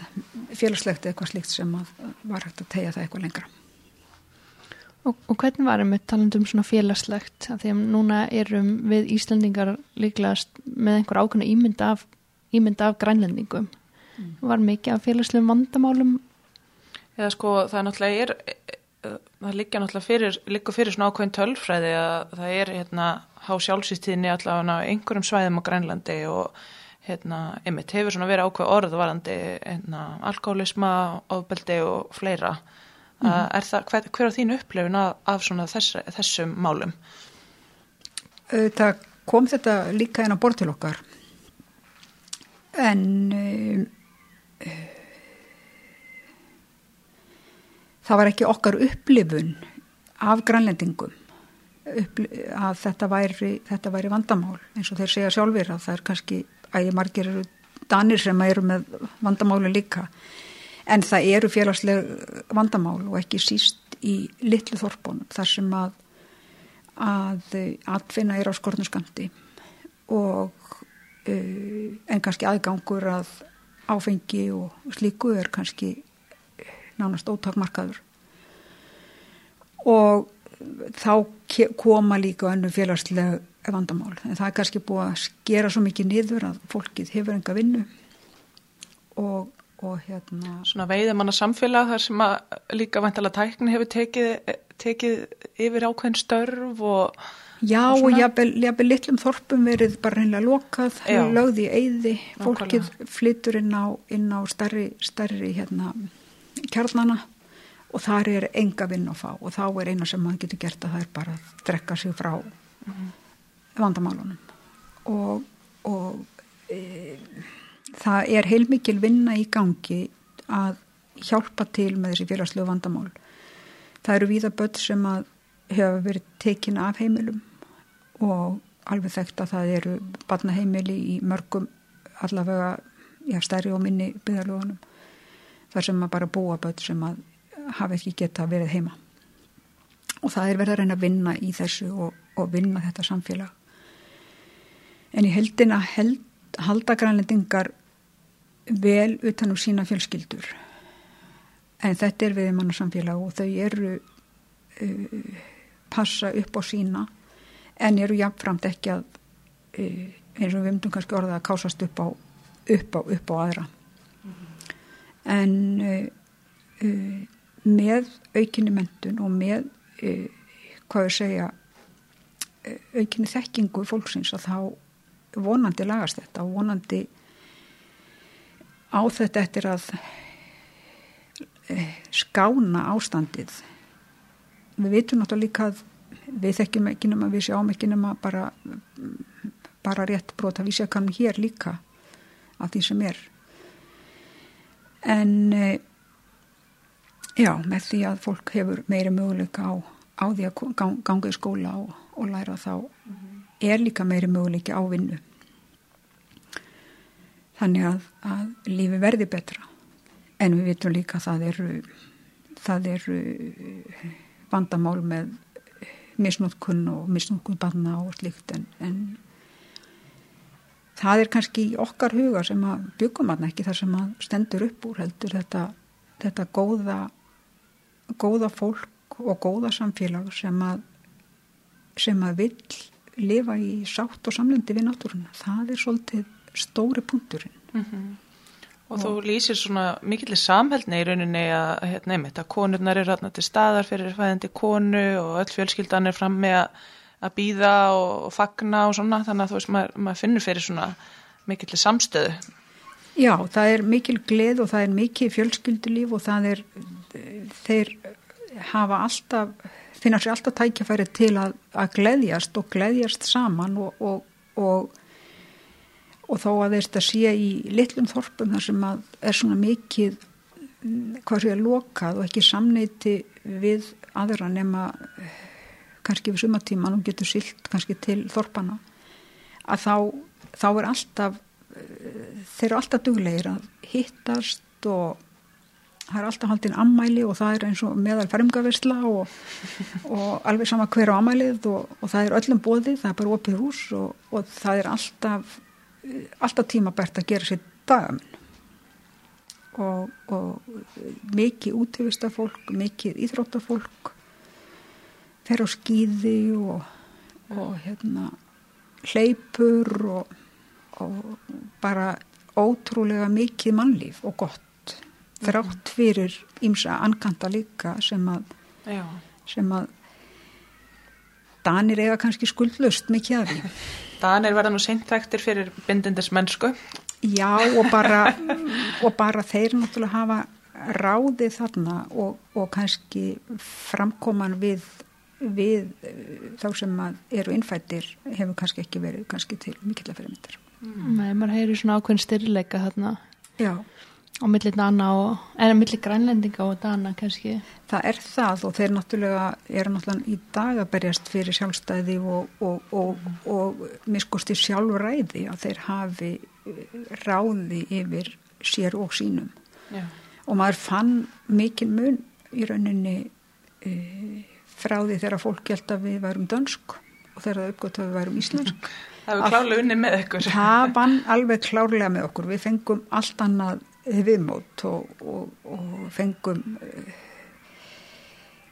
félagslegt eitthvað slíkt sem var hægt að tegja það eitthvað lengra Og, og hvernig varum við talandum svona félagslegt að því að núna erum við Íslandingar líklegast með einhver ákveðna ímynd af, ímynd af grænlendingum mm. var mikið af félagslegum vandamálum Eða sko það náttúrulega er uh, það liggja náttúrulega fyrir, liggur fyrir svona ákveðin tölfræði að það er hérna há sjálfsýstíðinni allavega á einhverjum svæðum á Grænlandi og hérna, einmitt hefur svona verið ákveð orðvarandi hérna, alkoholisma, ofbeldi og fleira. Mm það, hver, hver er þín upplifun af, þess, þessum málum? Það kom þetta líka inn á bort til okkar. En um, það var ekki okkar upplifun af grænlendingum að þetta væri, þetta væri vandamál. Eins og þeir segja sjálfur að það er kannski ægi margir danir sem eru með vandamáli líka. en það eru félagsleg vandamál og ekki síst í litlu þorpunum þar sem að að atfinna er á skortnuskamti og uh, en kannski aðgangur að áfengi og slíku er kannski nánast ótakmarkaður. Og þá koma líka önnu félagslega vandamál. En það er kannski búið að skera svo mikið niður að fólkið hefur enga vinnu og, og hérna Svona veiðir manna samfélag þar sem að líka vantilega tækni hefur tekið, tekið yfir ákveðin störf og Já og, jafnveg litlum þorpum verið bara reynilega lokað, lögði í eyði, fólkið Nákvæmlega. flyttur inn á, inn á starri, starri hérna, kjarnana og þar er enga vinn að fá. Og þá er eina sem maður getur gert að það er bara að drekka sig frá mm -hmm. vandamálunum. Og, og e, það er heilmikil vinna í gangi að hjálpa til með þessi félagslegu vandamál. Það eru víða börn sem að hefa verið tekin af heimilum og alveg þekkt að það eru barnaheimili í mörgum allavega, já, stærri og minni byggðarlugunum þar sem að bara búa börn sem að hafa ekki geta verið heima. Og það er verið að reyna að vinna í þessu og, og vinna þetta samfélag. En í heldina held, halda grænlendingar vel utan úr sína fjölskyldur en þetta er við mann samfélag og þau eru uh, passa upp á sína en eru jafnframt ekki að uh, eins og við myndum kannski orða að kásast upp á upp á, upp á aðra mm -hmm. en uh, með aukinni mentun og með uh, hvað ég segja uh, aukinni þekkingu fólksins að þá vonandi lagast þetta og vonandi á þetta eftir að uh, skána ástandið við veitum náttúrulega líka að við þekkjum ekki nema við sjáum ekki nema bara bara rétt brota við séum kannum hér líka af því sem er en Já, með því að fólk hefur meiri möguleika á, á því að ganga í skóla og, og læra þá -hmm. er líka meiri möguleika á vinnu. Þannig að, að lífi verði betra. En við vitum líka að það eru, það eru vandamál með misnótkunn og misnótkunn banna og slikt en, en það er kannski okkar huga sem að byggum að ekki þar sem að stendur upp úr heldur þetta, þetta góða góða fólk og góða samfélag sem að sem að vill lifa í sátt og samlendi við náttúruna það er svolítið stóri punkturinn mm -hmm. og, og þú lýsir svona mikillir samhældni í rauninni að, hérna, einmitt, að konurnar eru rætna til staðar fyrir fæðandi konu og öll fjölskyldan er fram með að, að býða og, og fagna og svona þannig að þú veist maður, maður finnur fyrir svona mikillir samstöðu Já, það er mikil gleð og það er mikil fjölskyldulíf og það er þeir hafa alltaf, finna sér alltaf tækjafæri til að, að gleðjast og gleðjast saman og, og, og, og þó að þeir sé í litlum þorpum þar sem að er svona mikið hvað sé að lokað og ekki samneiti við aðra nema kannski við sumatíman og getur silt kannski til þorpana að þá, þá er alltaf þeir eru alltaf duglegir að hittast og það er alltaf haldinn ammæli og það er eins og meðal fermgavisla og, og alveg sama hver á ammælið og, og það er öllum bóðið, það er bara opið hús og, og það er alltaf alltaf tímabært að gera sér dagamun og mikið útífista fólk mikið íþróttafólk fer á skýði og hérna hleypur og bara ótrúlega mikið mannlíf og gott þrátt fyrir ímsa ankanta líka sem að Já. sem að Danir eiga kannski skuldlust mikið af því. Danir verða nú seintvektir fyrir bindindis mennsku. Já og bara, og bara þeir náttúrulega hafa ráðið þarna og, og kannski framkoman við, við eh, þá sem að eru innfættir hefur kannski ekki verið kannski til mikill að fyrir myndir. Nei, maður heyri svona ákveðin styrleika þarna Já, á milli Dana og, en á milli grænlendinga og Dana kannski. það er það og þeir náttúrulega eru náttúrulega í dag að berjast fyrir sjálfstæði og, og, og, og miskusti sjálfræði að þeir hafi eh, ráði yfir sér og sínum. Já. og maður fann mikil mun í rauninni e, frá því þegar fólk held að við værum dönsk og þegar það uppgöt að við værum íslensk Það hefur klálega unni með ykkur. það vann alveg klárlega með okkur við fengum allt annað viðmót og, og, og fengum e,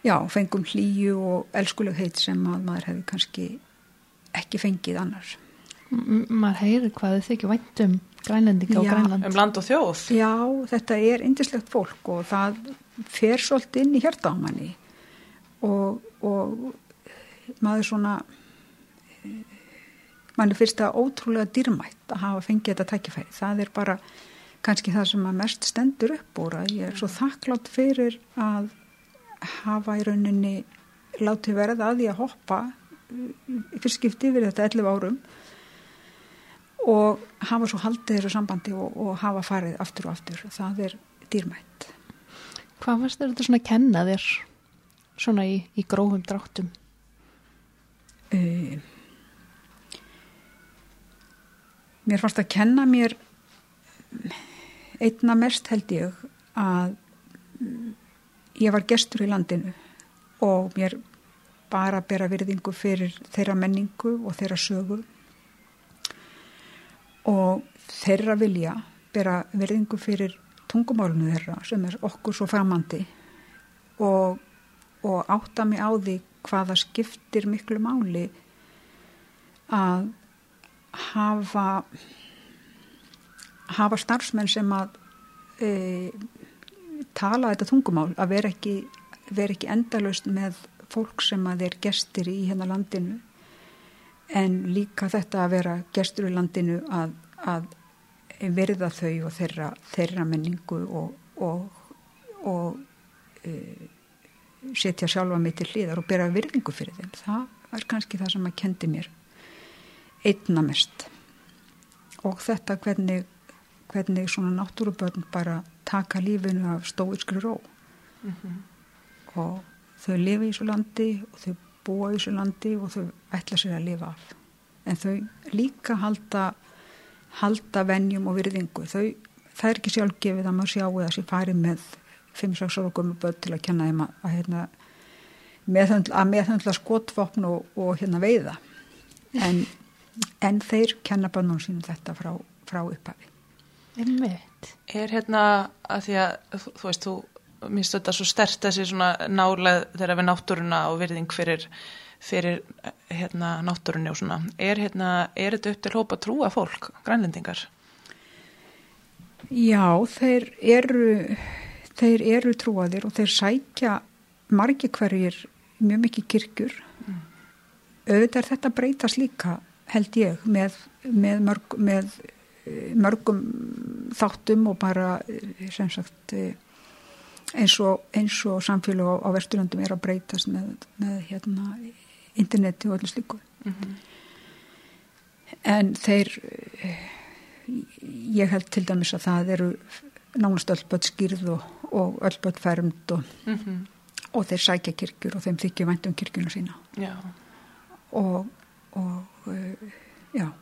já, fengum hlýju og elskulegheit sem að maður hefði kannski ekki fengið annars M maður heyri hvað þið þykir vænt um grænlendinga og grænland. Um land og þjóð. Já, þetta er indislegt fólk og það fer svolítið inn í hjarta á manni og, og maður svona mann er fyrst að ótrúlega dýrmætt að hafa fengið þetta tækifæri. Það er bara kannski það sem að mest stendur upp úr að ég er svo þakklátt fyrir að hafa í rauninni látið verða að því að hoppa í fyrst skipti yfir þetta 11 árum og hafa svo haldið þessu sambandi og, og hafa farið aftur og aftur. Það er dýrmætt. Hvað varst þetta svona að kenna þér svona í, í grófum dráttum? Uh, mér fannst að kenna mér einna mest held ég að ég var gestur í landinu og mér bara bera virðingu fyrir þeirra menningu og þeirra sögu. Og þeirra vilja bera virðingu fyrir tungumálunu þeirra sem er okkur svo framandi og, og átta mig á því hvaða skiptir miklu máli að hafa hafa starfsmenn sem að e, tala þetta tungumál að vera ekki, vera ekki endalaust með fólk sem að er gestir í hérna landinu en líka þetta að vera gestur í landinu að, að verða þau og þeirra, þeirra menningu og, og, og e, setja sjálfa mig til hliðar og bera virðingu fyrir þeim. Það er kannski það sem að kendi mér einna mest. Og þetta hvernig, hvernig svona náttúrubörn bara taka lífinu af stóiskri ró. Og þau lifa í þessu landi og þau búa í þessu landi og þau ætla sér að lifa af. En þau líka halda, halda venjum og virðingu. Þau, það er ekki sjálfgefið að maður sjáu þessi farið með 5-6 ára börn til að kenna þeim að, hérna, meðhöndla, að meðhöndla skotvopn og, og hérna veiða. En, en þeir kenna bönnum sínum þetta frá, frá upphafi. Einmitt. Er hérna að því að þú, þú veist, þú minnst þetta svo stert þessi svona nálega þegar við náttúruna og virðing fyrir, fyrir hérna náttúrunni og svona. Er hérna, er þetta upp til hópa trúa fólk, grænlendingar? Já, þeir eru, þeir eru trúaðir og þeir sækja margi hverjir mjög mikið kirkjur. Mm. Auðvitað er þetta breytast líka held ég með, með, mörg, með mörgum þáttum og bara eh, sem sagt eh, eins og, eins og samfélag á, Vesturlandum er að breytast með, með hérna, interneti og öllu slíku. Mm -hmm. En þeir, ég held til dæmis að það eru nánast öllböld skýrð og, og öllböld færmd og, mm -hmm. og þeir sækja kirkjur og þeim þykja vænt um kirkjuna sína. Já. Og, og já.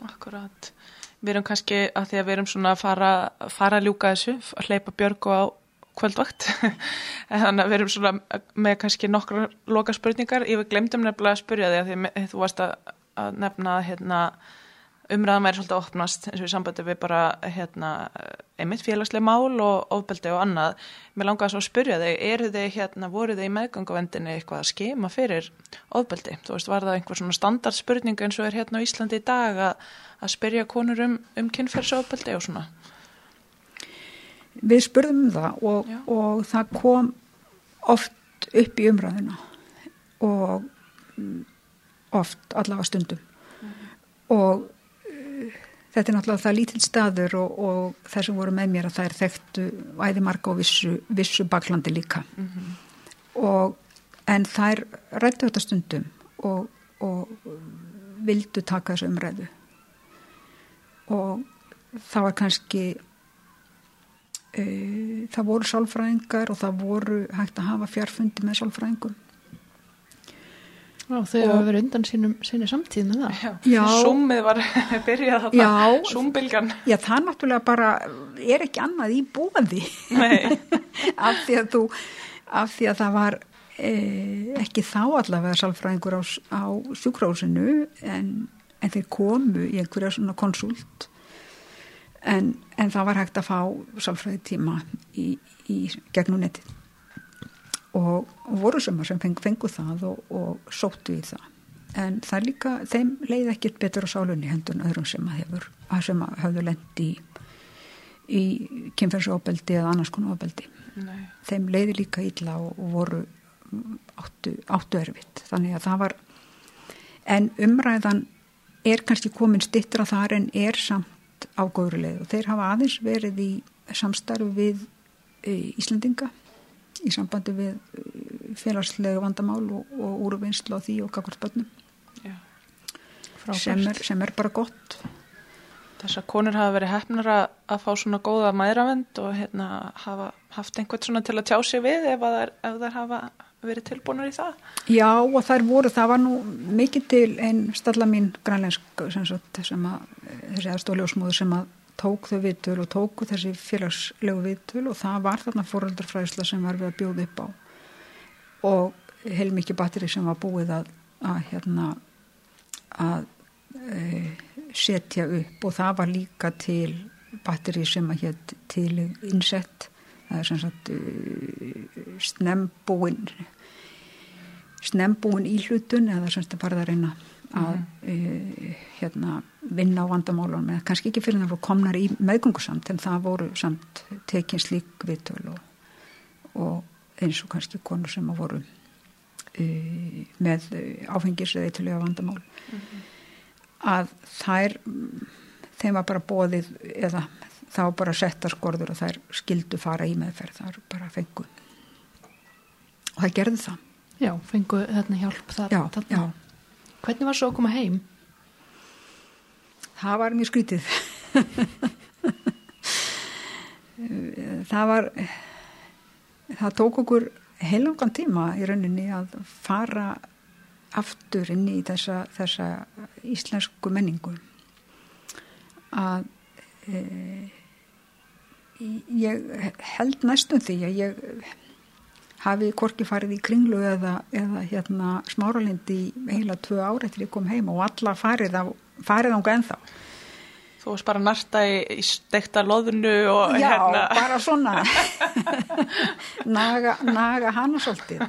Akkurat. Við erum kannski að því að við erum svona að fara, fara að ljúka þessu, að hleypa Björgu á kvöldvakt. Þannig að við erum svona með kannski nokkra loka spurningar, ég glemdum nefnilega að spurja því að því, þú varst að, að nefna hérna, umræðan væri svolítið að opnast eins og í sambandi við bara hérna, einmitt félagslega mál og ofbeldi og annað. Mér langaði svo að spurja þig, eru þið hérna, voru þið í meðgangavendinni eitthvað að skema fyrir ofbeldi, þú veist, var það einhver svona standardspurning eins og er hérna á Íslandi í dag að, að spyrja konur um, um kynferðsofbeldi og svona? Við spurðum um það og, og það kom oft upp í umræðina og mm, oft allavega stundum. Og uh, þetta er náttúrulega það lítill staður og, og þess að voru með mér að það er þekktu æði marga og vissu, vissu baklandi líka. Og en þær rættu þetta stundum og, og vildu taka þessu umræðu og það var kannski uh, það voru sálfræðingar og það voru hægt að hafa fjárfundi með sálfræðingum Já, þau hafa verið undan sínum, sinni samtíð með það. Já, Já. Súmið var byrjað þarna, Já. súmbilgan. Já, það náttúrulega bara er ekki annað í búandi Nei, af því að þú af því að það var e, ekki þá allavega sálfræðingur á, á sjúkrósinu en, en þeir komu í einhverja svona konsult. En, en það var hægt að fá sálfræði tíma í, í gegnum netið. Og, og voru sumar sem feng, fengu það og, og sóttu í það. En það líka, þeim leið ekkert betur á sálunni hendur en öðrum sem að hefur sem að hafðu lendi í, í kynferðsóbeldi eða annars konar óbeldi þeim leiði líka illa og, og voru áttu, áttu erfitt. Þannig að það var en umræðan er kannski komin stittra þar en er samt á góðri leið. Og þeir hafa aðeins verið í samstarfi við e, Íslandinga í sambandi við e, félagslega vandamál og, og úruvinnslu á því og kakvartbönnum Já. sem sem er bara gott. Þessar konur hafa verið hefnar að, að fá svona góða mæðravend og hérna hafa haft einhvern svona til að tjá sig við ef, að þær, ef þær hafa verið tilbúinur í það. Já og þær voru, það var nú mikið til einn stalla mín grænlensk sem, sagt, sem að þessi aðstóljósmóður sem að tók þau viðtöl og tóku þessi félagslegu viðtöl og það var þarna fóröldarfræðsla sem var við að bjóða upp á og heilmikið batteri sem var búið að, að hérna að e, setja upp og það var líka til batteri sem að hétt til insett það er sem sagt uh, snembúin snembúin íhlutun eða sem sagt að reyna að uh, hérna, vinna á vandamálunum eða kannski ekki fyrir það voru komnar í meðgöngusamt en það voru samt tekin slík viðtöl og, og eins og kannski konur sem að voru uh, með áfengis eða eitthvað vandamál. Að þær mm, þeim var bara bóðið eða þá bara setta skorður og þær skildu fara í meðferð, þær bara fengu og það gerði það Já, fengu þarna hjálp þar. já, þarna. já, Hvernig var svo að koma heim? það var mjög skrítið það var það tók okkur heilangan tíma í rauninni að fara aftur inn í þessa, þessa íslensku menningu að e, ég held næstum því að ég hafi korki farið í kringlu eða, eða hérna smáralindi í heila tvö ári eftir ég kom heim og alla farið á farið ánga ennþá Þú varst bara narta í, í stekta loðnu og Já, hérna. bara svona naga, naga hana svolítið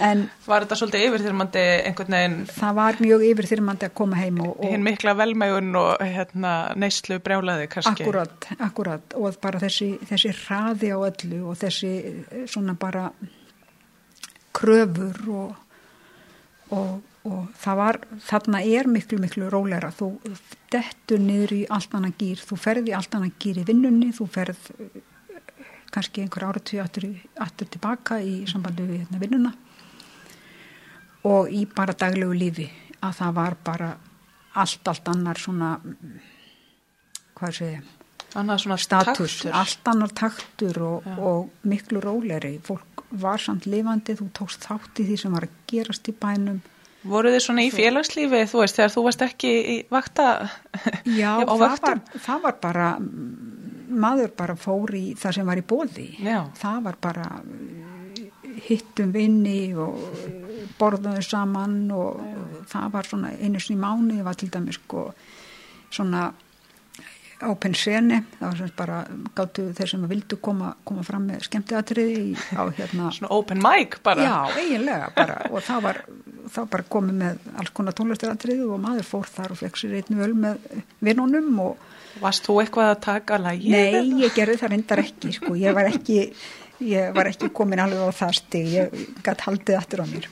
en Var þetta svolítið yfirþyrmandi einhvern veginn það var mjög yfirþyrmandi að koma heim og, hinn og mikla velmegun og hérna neyslu brjálaði kannski. akkurat, akkurat og bara þessi, þessi hraði á öllu og þessi eh, svona bara kröfur og, og, og það var þarna er miklu miklu róleira þú dettur niður í allt annan gýr þú ferði allt annan gýr í vinnunni þú ferð eh, kannski einhver áratví aftur, tilbaka í sambandi við hérna, vinnuna. Og í bara daglegu lífi að það var bara allt, allt annar svona hvað segja Annað svona status, taktur. allt annar taktur og, og miklu róleri fólk var samt lifandi, þú tókst þátt í því sem var að gerast í bænum Voru þið svona í félagslífi, þú veist, þegar þú varst ekki í vakta já, á það, vaktum? var, það var bara mm, maður bara fór í það sem var í bóði Já. það var bara uh, hittum vinni og uh, borðaðu saman og það var svona einu sinni mánu var til dæmis sko svona open scene, það var sem bara gáttu þeir sem vildu koma, koma fram með skemmtiatriði á hérna Svona open mic bara. Já, eiginlega bara og það var, var bara komið með alls konar tónlistaratriði og maður fór þar og fekk sér einn öl með vinnunum og Varst þú eitthvað að taka lagið? nei, ég gerði það reyndar ekki sko, ég var ekki ég var ekki komin alveg á það stig, ég gætt haldið aftur á mér.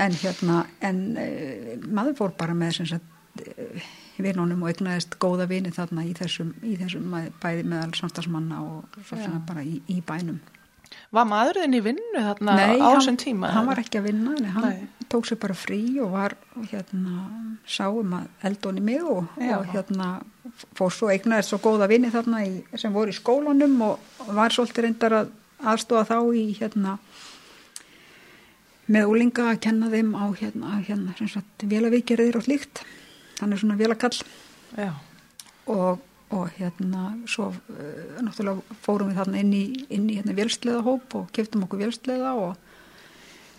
En hérna, en uh, maður fór bara með sem sagt uh, vinnunum og egnaðist góða vini þarna í þessum, í þessum bæði meðal samstagsmanna og svona bara í, í bænum. Var maðurinn í vinnu þarna Nei, á þessum tíma? hann var ekki að vinna, en hann Nei. tók sér bara frí og var hérna, sá um að eldóni mig og, og hérna fór svo eignaðist svo góða vini þarna í, sem voru í skólanum og var svolítið reyndar að aðstofa þá í hérna með úlinga að kenna þeim á hérna, hérna sem sagt vélavíkjariðir og slíkt hann er svona vélakall Já, og, og hérna svo uh, náttúrulega fórum við þarna inn í, inn í hérna vélsleðahóp og keftum okkur vélsleða og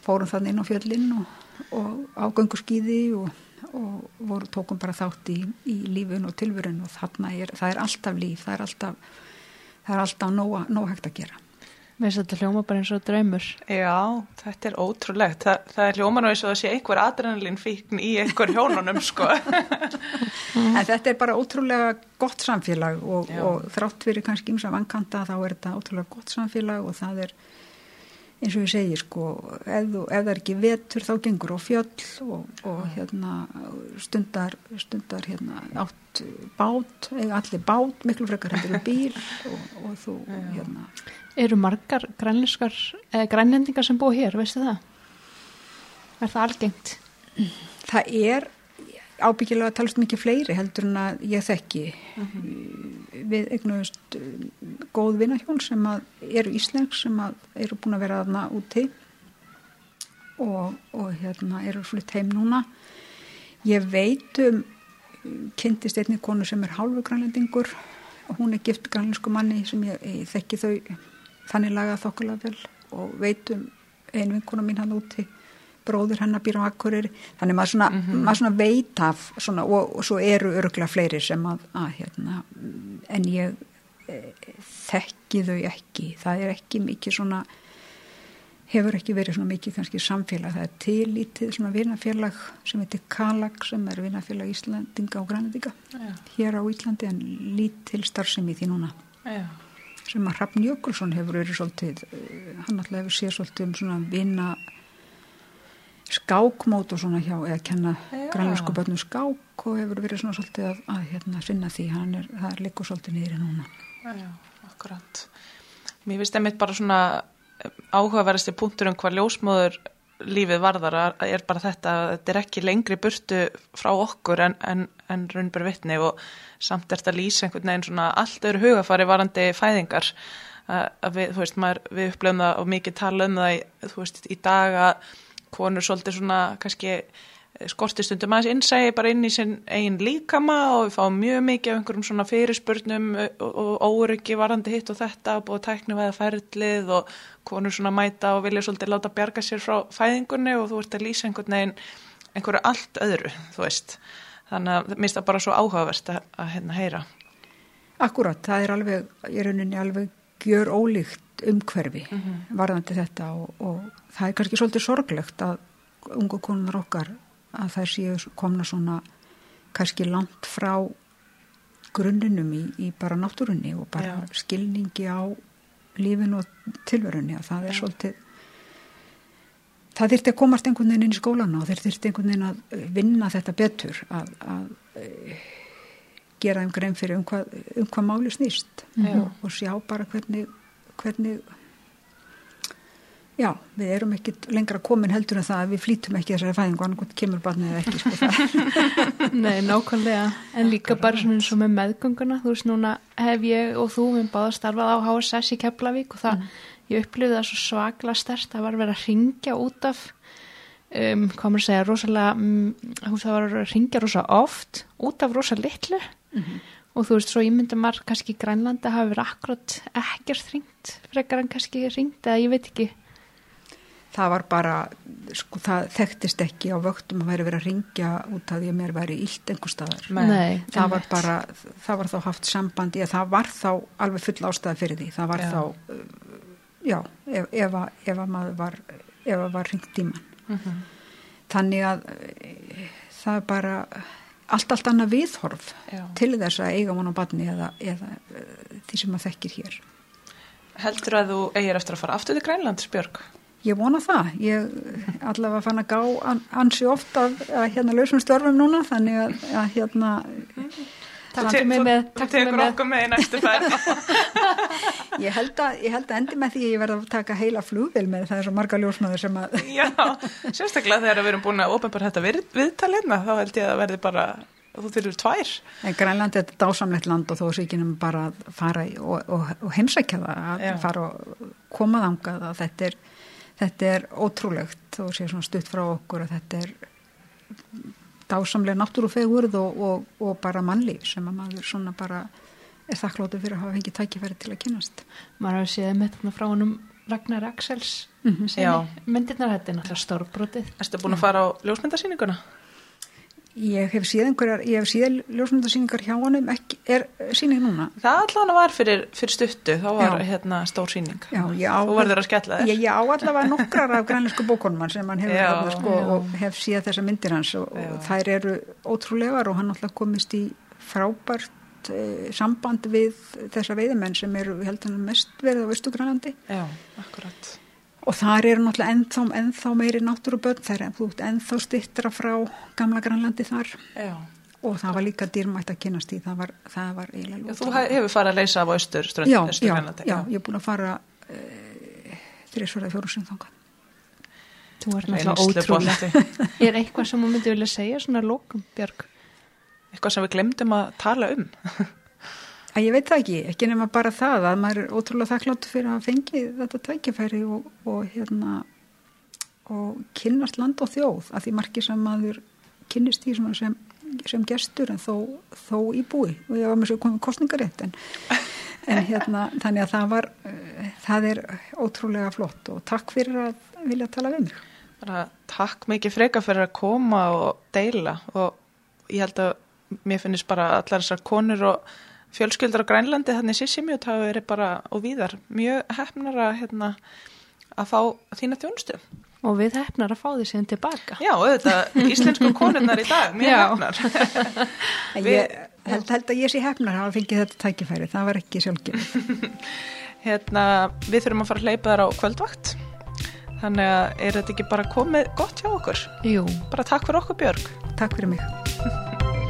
fórum þarna inn á fjöllinn og, og á gönguskíði og, og voru, tókum bara þátt í, í lífun og tilvörun og þarna er, það er alltaf líf, það er alltaf það er alltaf nóg, nóg hægt að gera Mér finnst þetta hljóma bara eins og draumur. Já, þetta er ótrúlegt. Þa, það er hljóman og eins og það sé einhver adrenalin fíkn í einhver hjónunum, sko. en þetta er bara ótrúlega gott samfélag og, og þrátt fyrir kannski ymsa vankanta þá er þetta ótrúlega gott samfélag og það er eins og ég segi sko ef, þú, ef það er ekki vetur þá gengur á fjöll og, og hérna stundar, stundar hérna átt bát, eiga allir bát miklu frekar hendur um bíl og, og þú hérna Eru margar grænleskar, eða grænlendingar sem búa hér, veistu það? Er það algengt? það er ábyggilega að talast mikið fleiri heldur en að ég þekki. Við eignumst góð vinnahjón sem eru íslensk sem eru búin að vera þarna úti og, og hérna eru flutt heim núna. Ég veit um kynntist einni konu sem er hálfu grænlendingur. Og hún er gift grænlensku manni sem ég, ég þekki þau þannig lagað þokkulega vel og veit um einu vinkona mín hann úti bróðir hennar býr á Akureyri. Þannig maður svona, maður svona veit af svona, og, og svo eru örgla fleiri sem að, að hérna, en ég e, þekki þau ekki. Það er ekki mikið svona hefur ekki verið svona mikið kannski samfélag, það er tillítið svona vinafélag sem heitir Kalag sem er vinafélag Íslandinga og Grænlandinga Já, hér á Íslandi en lítil starfsemi því núna. Já, sem að Hrafn Jökulsson hefur verið svolítið, eh, hann alltaf hefur séð svolítið um svona vina skákmót og svona hjá eða kenna Já. grænlensku börnum skák og hefur verið svona svolítið að, að hérna, sinna því, hann er, það er líka svolítið niður núna. já, akkurat. Mér finnst einmitt bara svona áhugaverðasti punktur um hvað ljósmóður lífið varðar er bara þetta að þetta er ekki lengri burtu frá okkur en, en, en raunbjör vitni og samt er þetta lýsa einhvern veginn svona allt öðru hugafari varandi fæðingar að, að við, þú veist, maður, við upplöfum það og mikið tala um það í, þú veist, í dag að konur svolítið svona kannski skortistundum aðeins innsægi bara inn í sinn eigin líkama og við fáum mjög mikið af einhverjum svona fyrirspurnum og, óryggi varandi hitt og þetta og búið tækni veða ferlið og konur svona mæta og vilja svolítið láta bjarga sér frá fæðingunni og þú ert að lýsa einhvern veginn einhverju allt öðru, þú veist. Þannig að mér finnst það bara svo áhugavert að, að hérna heyra. Akkurat, það er alveg, í rauninni alveg gjör ólíkt umhverfi varðandi þetta og, og það er kannski svolítið sorglegt að ungu konunar okkar að þær séu komna svona kannski langt frá grunnunum í, í bara náttúrunni og bara Já. skilningi á lífinu og tilverunni að það er Já. svolítið það þyrfti að komast einhvern veginn inn í skólana og þeir þyrfti einhvern veginn að vinna þetta betur að, að eh, gera þeim grein fyrir um hvað, um hvað máli snýst Já. og, og sjá bara hvernig, hvernig já, við erum ekki lengra komin heldur en það að við flýtum ekki þessari fæðingu annað kemur barnið eða ekki sko. Nei, nákvæmlega. En líka bara svona eins og með meðgönguna. Þú veist, núna hef ég og þú minn báða starfað á HSS í Keflavík og það, ég upplifði það svo svaklega stert. Það var verið að ringja út af, um, maður að segja, rosalega, um, það var að ringja rosalega oft út af rosalega litlu. Og þú veist, svo ég myndi maður kannski í Grænlandi hafi verið akkurat ekkert ringt, frekar en kannski ringt eða ég veit ekki. það var bara sko, það þekktist ekki á vöktum að væri verið að ringja út af því að mér væri illt einhver staðar Nei. Það var bara, það var þá haft sambandi eða það var þá alveg full ástæða fyrir því það var Já. þá uh, já, ef, ef, að, ef að maður var ef að var ringt í mann þannig að uh, það er bara allt allt annað viðhorf Já. til þess að eiga mann á badni eða, eða uh, því sem maður þekkir hér Heldur að þú eigir eftir að fara aftur til Grænlands, Björg? Ég vona það. Ég allavega fann að gá an, ansi ofta að, að hérna lausum störfum núna þannig að, að hérna Takk fyrir mig með, Þú tekur okkur með í næstu færð. ég, held að, ég held að endi með því að ég verða að taka heila flugvel með það er svo marga ljósmaður sem að Já, sérstaklega þegar við erum búin að ofinbara þetta við, viðtalina þá held ég að verði bara, þú þurfur tvær. En Grænland er dásamlegt land og þó er sér bara að fara og, og, og heimsækja það, að Já. fara og koma þangað að þetta er, þetta er ótrúlegt og sé svona stutt frá okkur að þetta er dásamlega náttúrufegurð og, og, og bara mannlíf sem að maður svona bara er þakkláttur fyrir að hafa fengið tækifæri til að kynast. maður hafa séð með þarna frá honum Ragnar Axels Mhm. Já. myndirnar þetta er náttúrulega stórbrotið Erstu búin að fara á ljósmyndasýninguna? Ég hef síð einhverjar, ég hef síð ljósmyndasýningar hjá honum, ekki, er sýning núna? Það allan var fyrir, fyrir stuttu, þá var Já. hérna stór sýning. Já, ég á, Þú verður að skella þér. Ég, ég á allavega nokkrar af grænlensku bókunum hans sem hann hefur þarna, sko, já. og hef síða þessa myndir hans og, og þær eru ótrúlegar og hann alltaf komist í frábært eh, samband við þessa veiðimenn sem eru ég held hann mest verið á Vestugrænlandi Já, akkurat. Og þar eru náttúrulega ennþá, ennþá meiri náttúrubörn þær er þú ert ennþá stittra frá gamla Grænlandi þar Já. og það var líka dýrmætt að kynast í það var, það var eiginlega þú he- hefur farið að leysa af austur, strönd, já, austur já, Grænlandi. já, ég er búin að fara uh, þrísverða fjórum sem þangað þú ert Reynslu náttúrulega ótrúlega er eitthvað sem þú myndi vilja segja svona lókum Björg Eitthvað sem við glemdum að tala um. Að ég veit það ekki, ekki nema bara það að maður er ótrúlega þakklátt fyrir að fengi þetta tækifæri og, og hérna og kynnast land og þjóð að því marki sem maður kynnist svona sem, sem gestur en þó, þó í búi og ég var með svo komið kostningarétt en, en hérna þannig að það var uh, það er ótrúlega flott og takk fyrir að vilja tala við mig. Bara takk mikið freka fyrir að koma og deila og ég held að mér finnist bara allar þessar konur og fjölskyldur á Grænlandi þannig sissimjöt hafa verið bara og víðar mjög hefnar að, hérna, að fá þína þjónustu. og við hefnar að fá því síðan tilbaka Já, auðvitað, íslensku konurnar í dag, mjög Já. hefnar. Ég held, held að ég sé hefnar að hafa fengið þetta tækifæri, það var ekki sjálfgefið Hérna, við þurfum að fara að hleypa þær á kvöldvakt. Þannig að er þetta ekki bara komið gott hjá okkur? Jú, Bara takk fyrir okkur Björg. Takk fyrir mig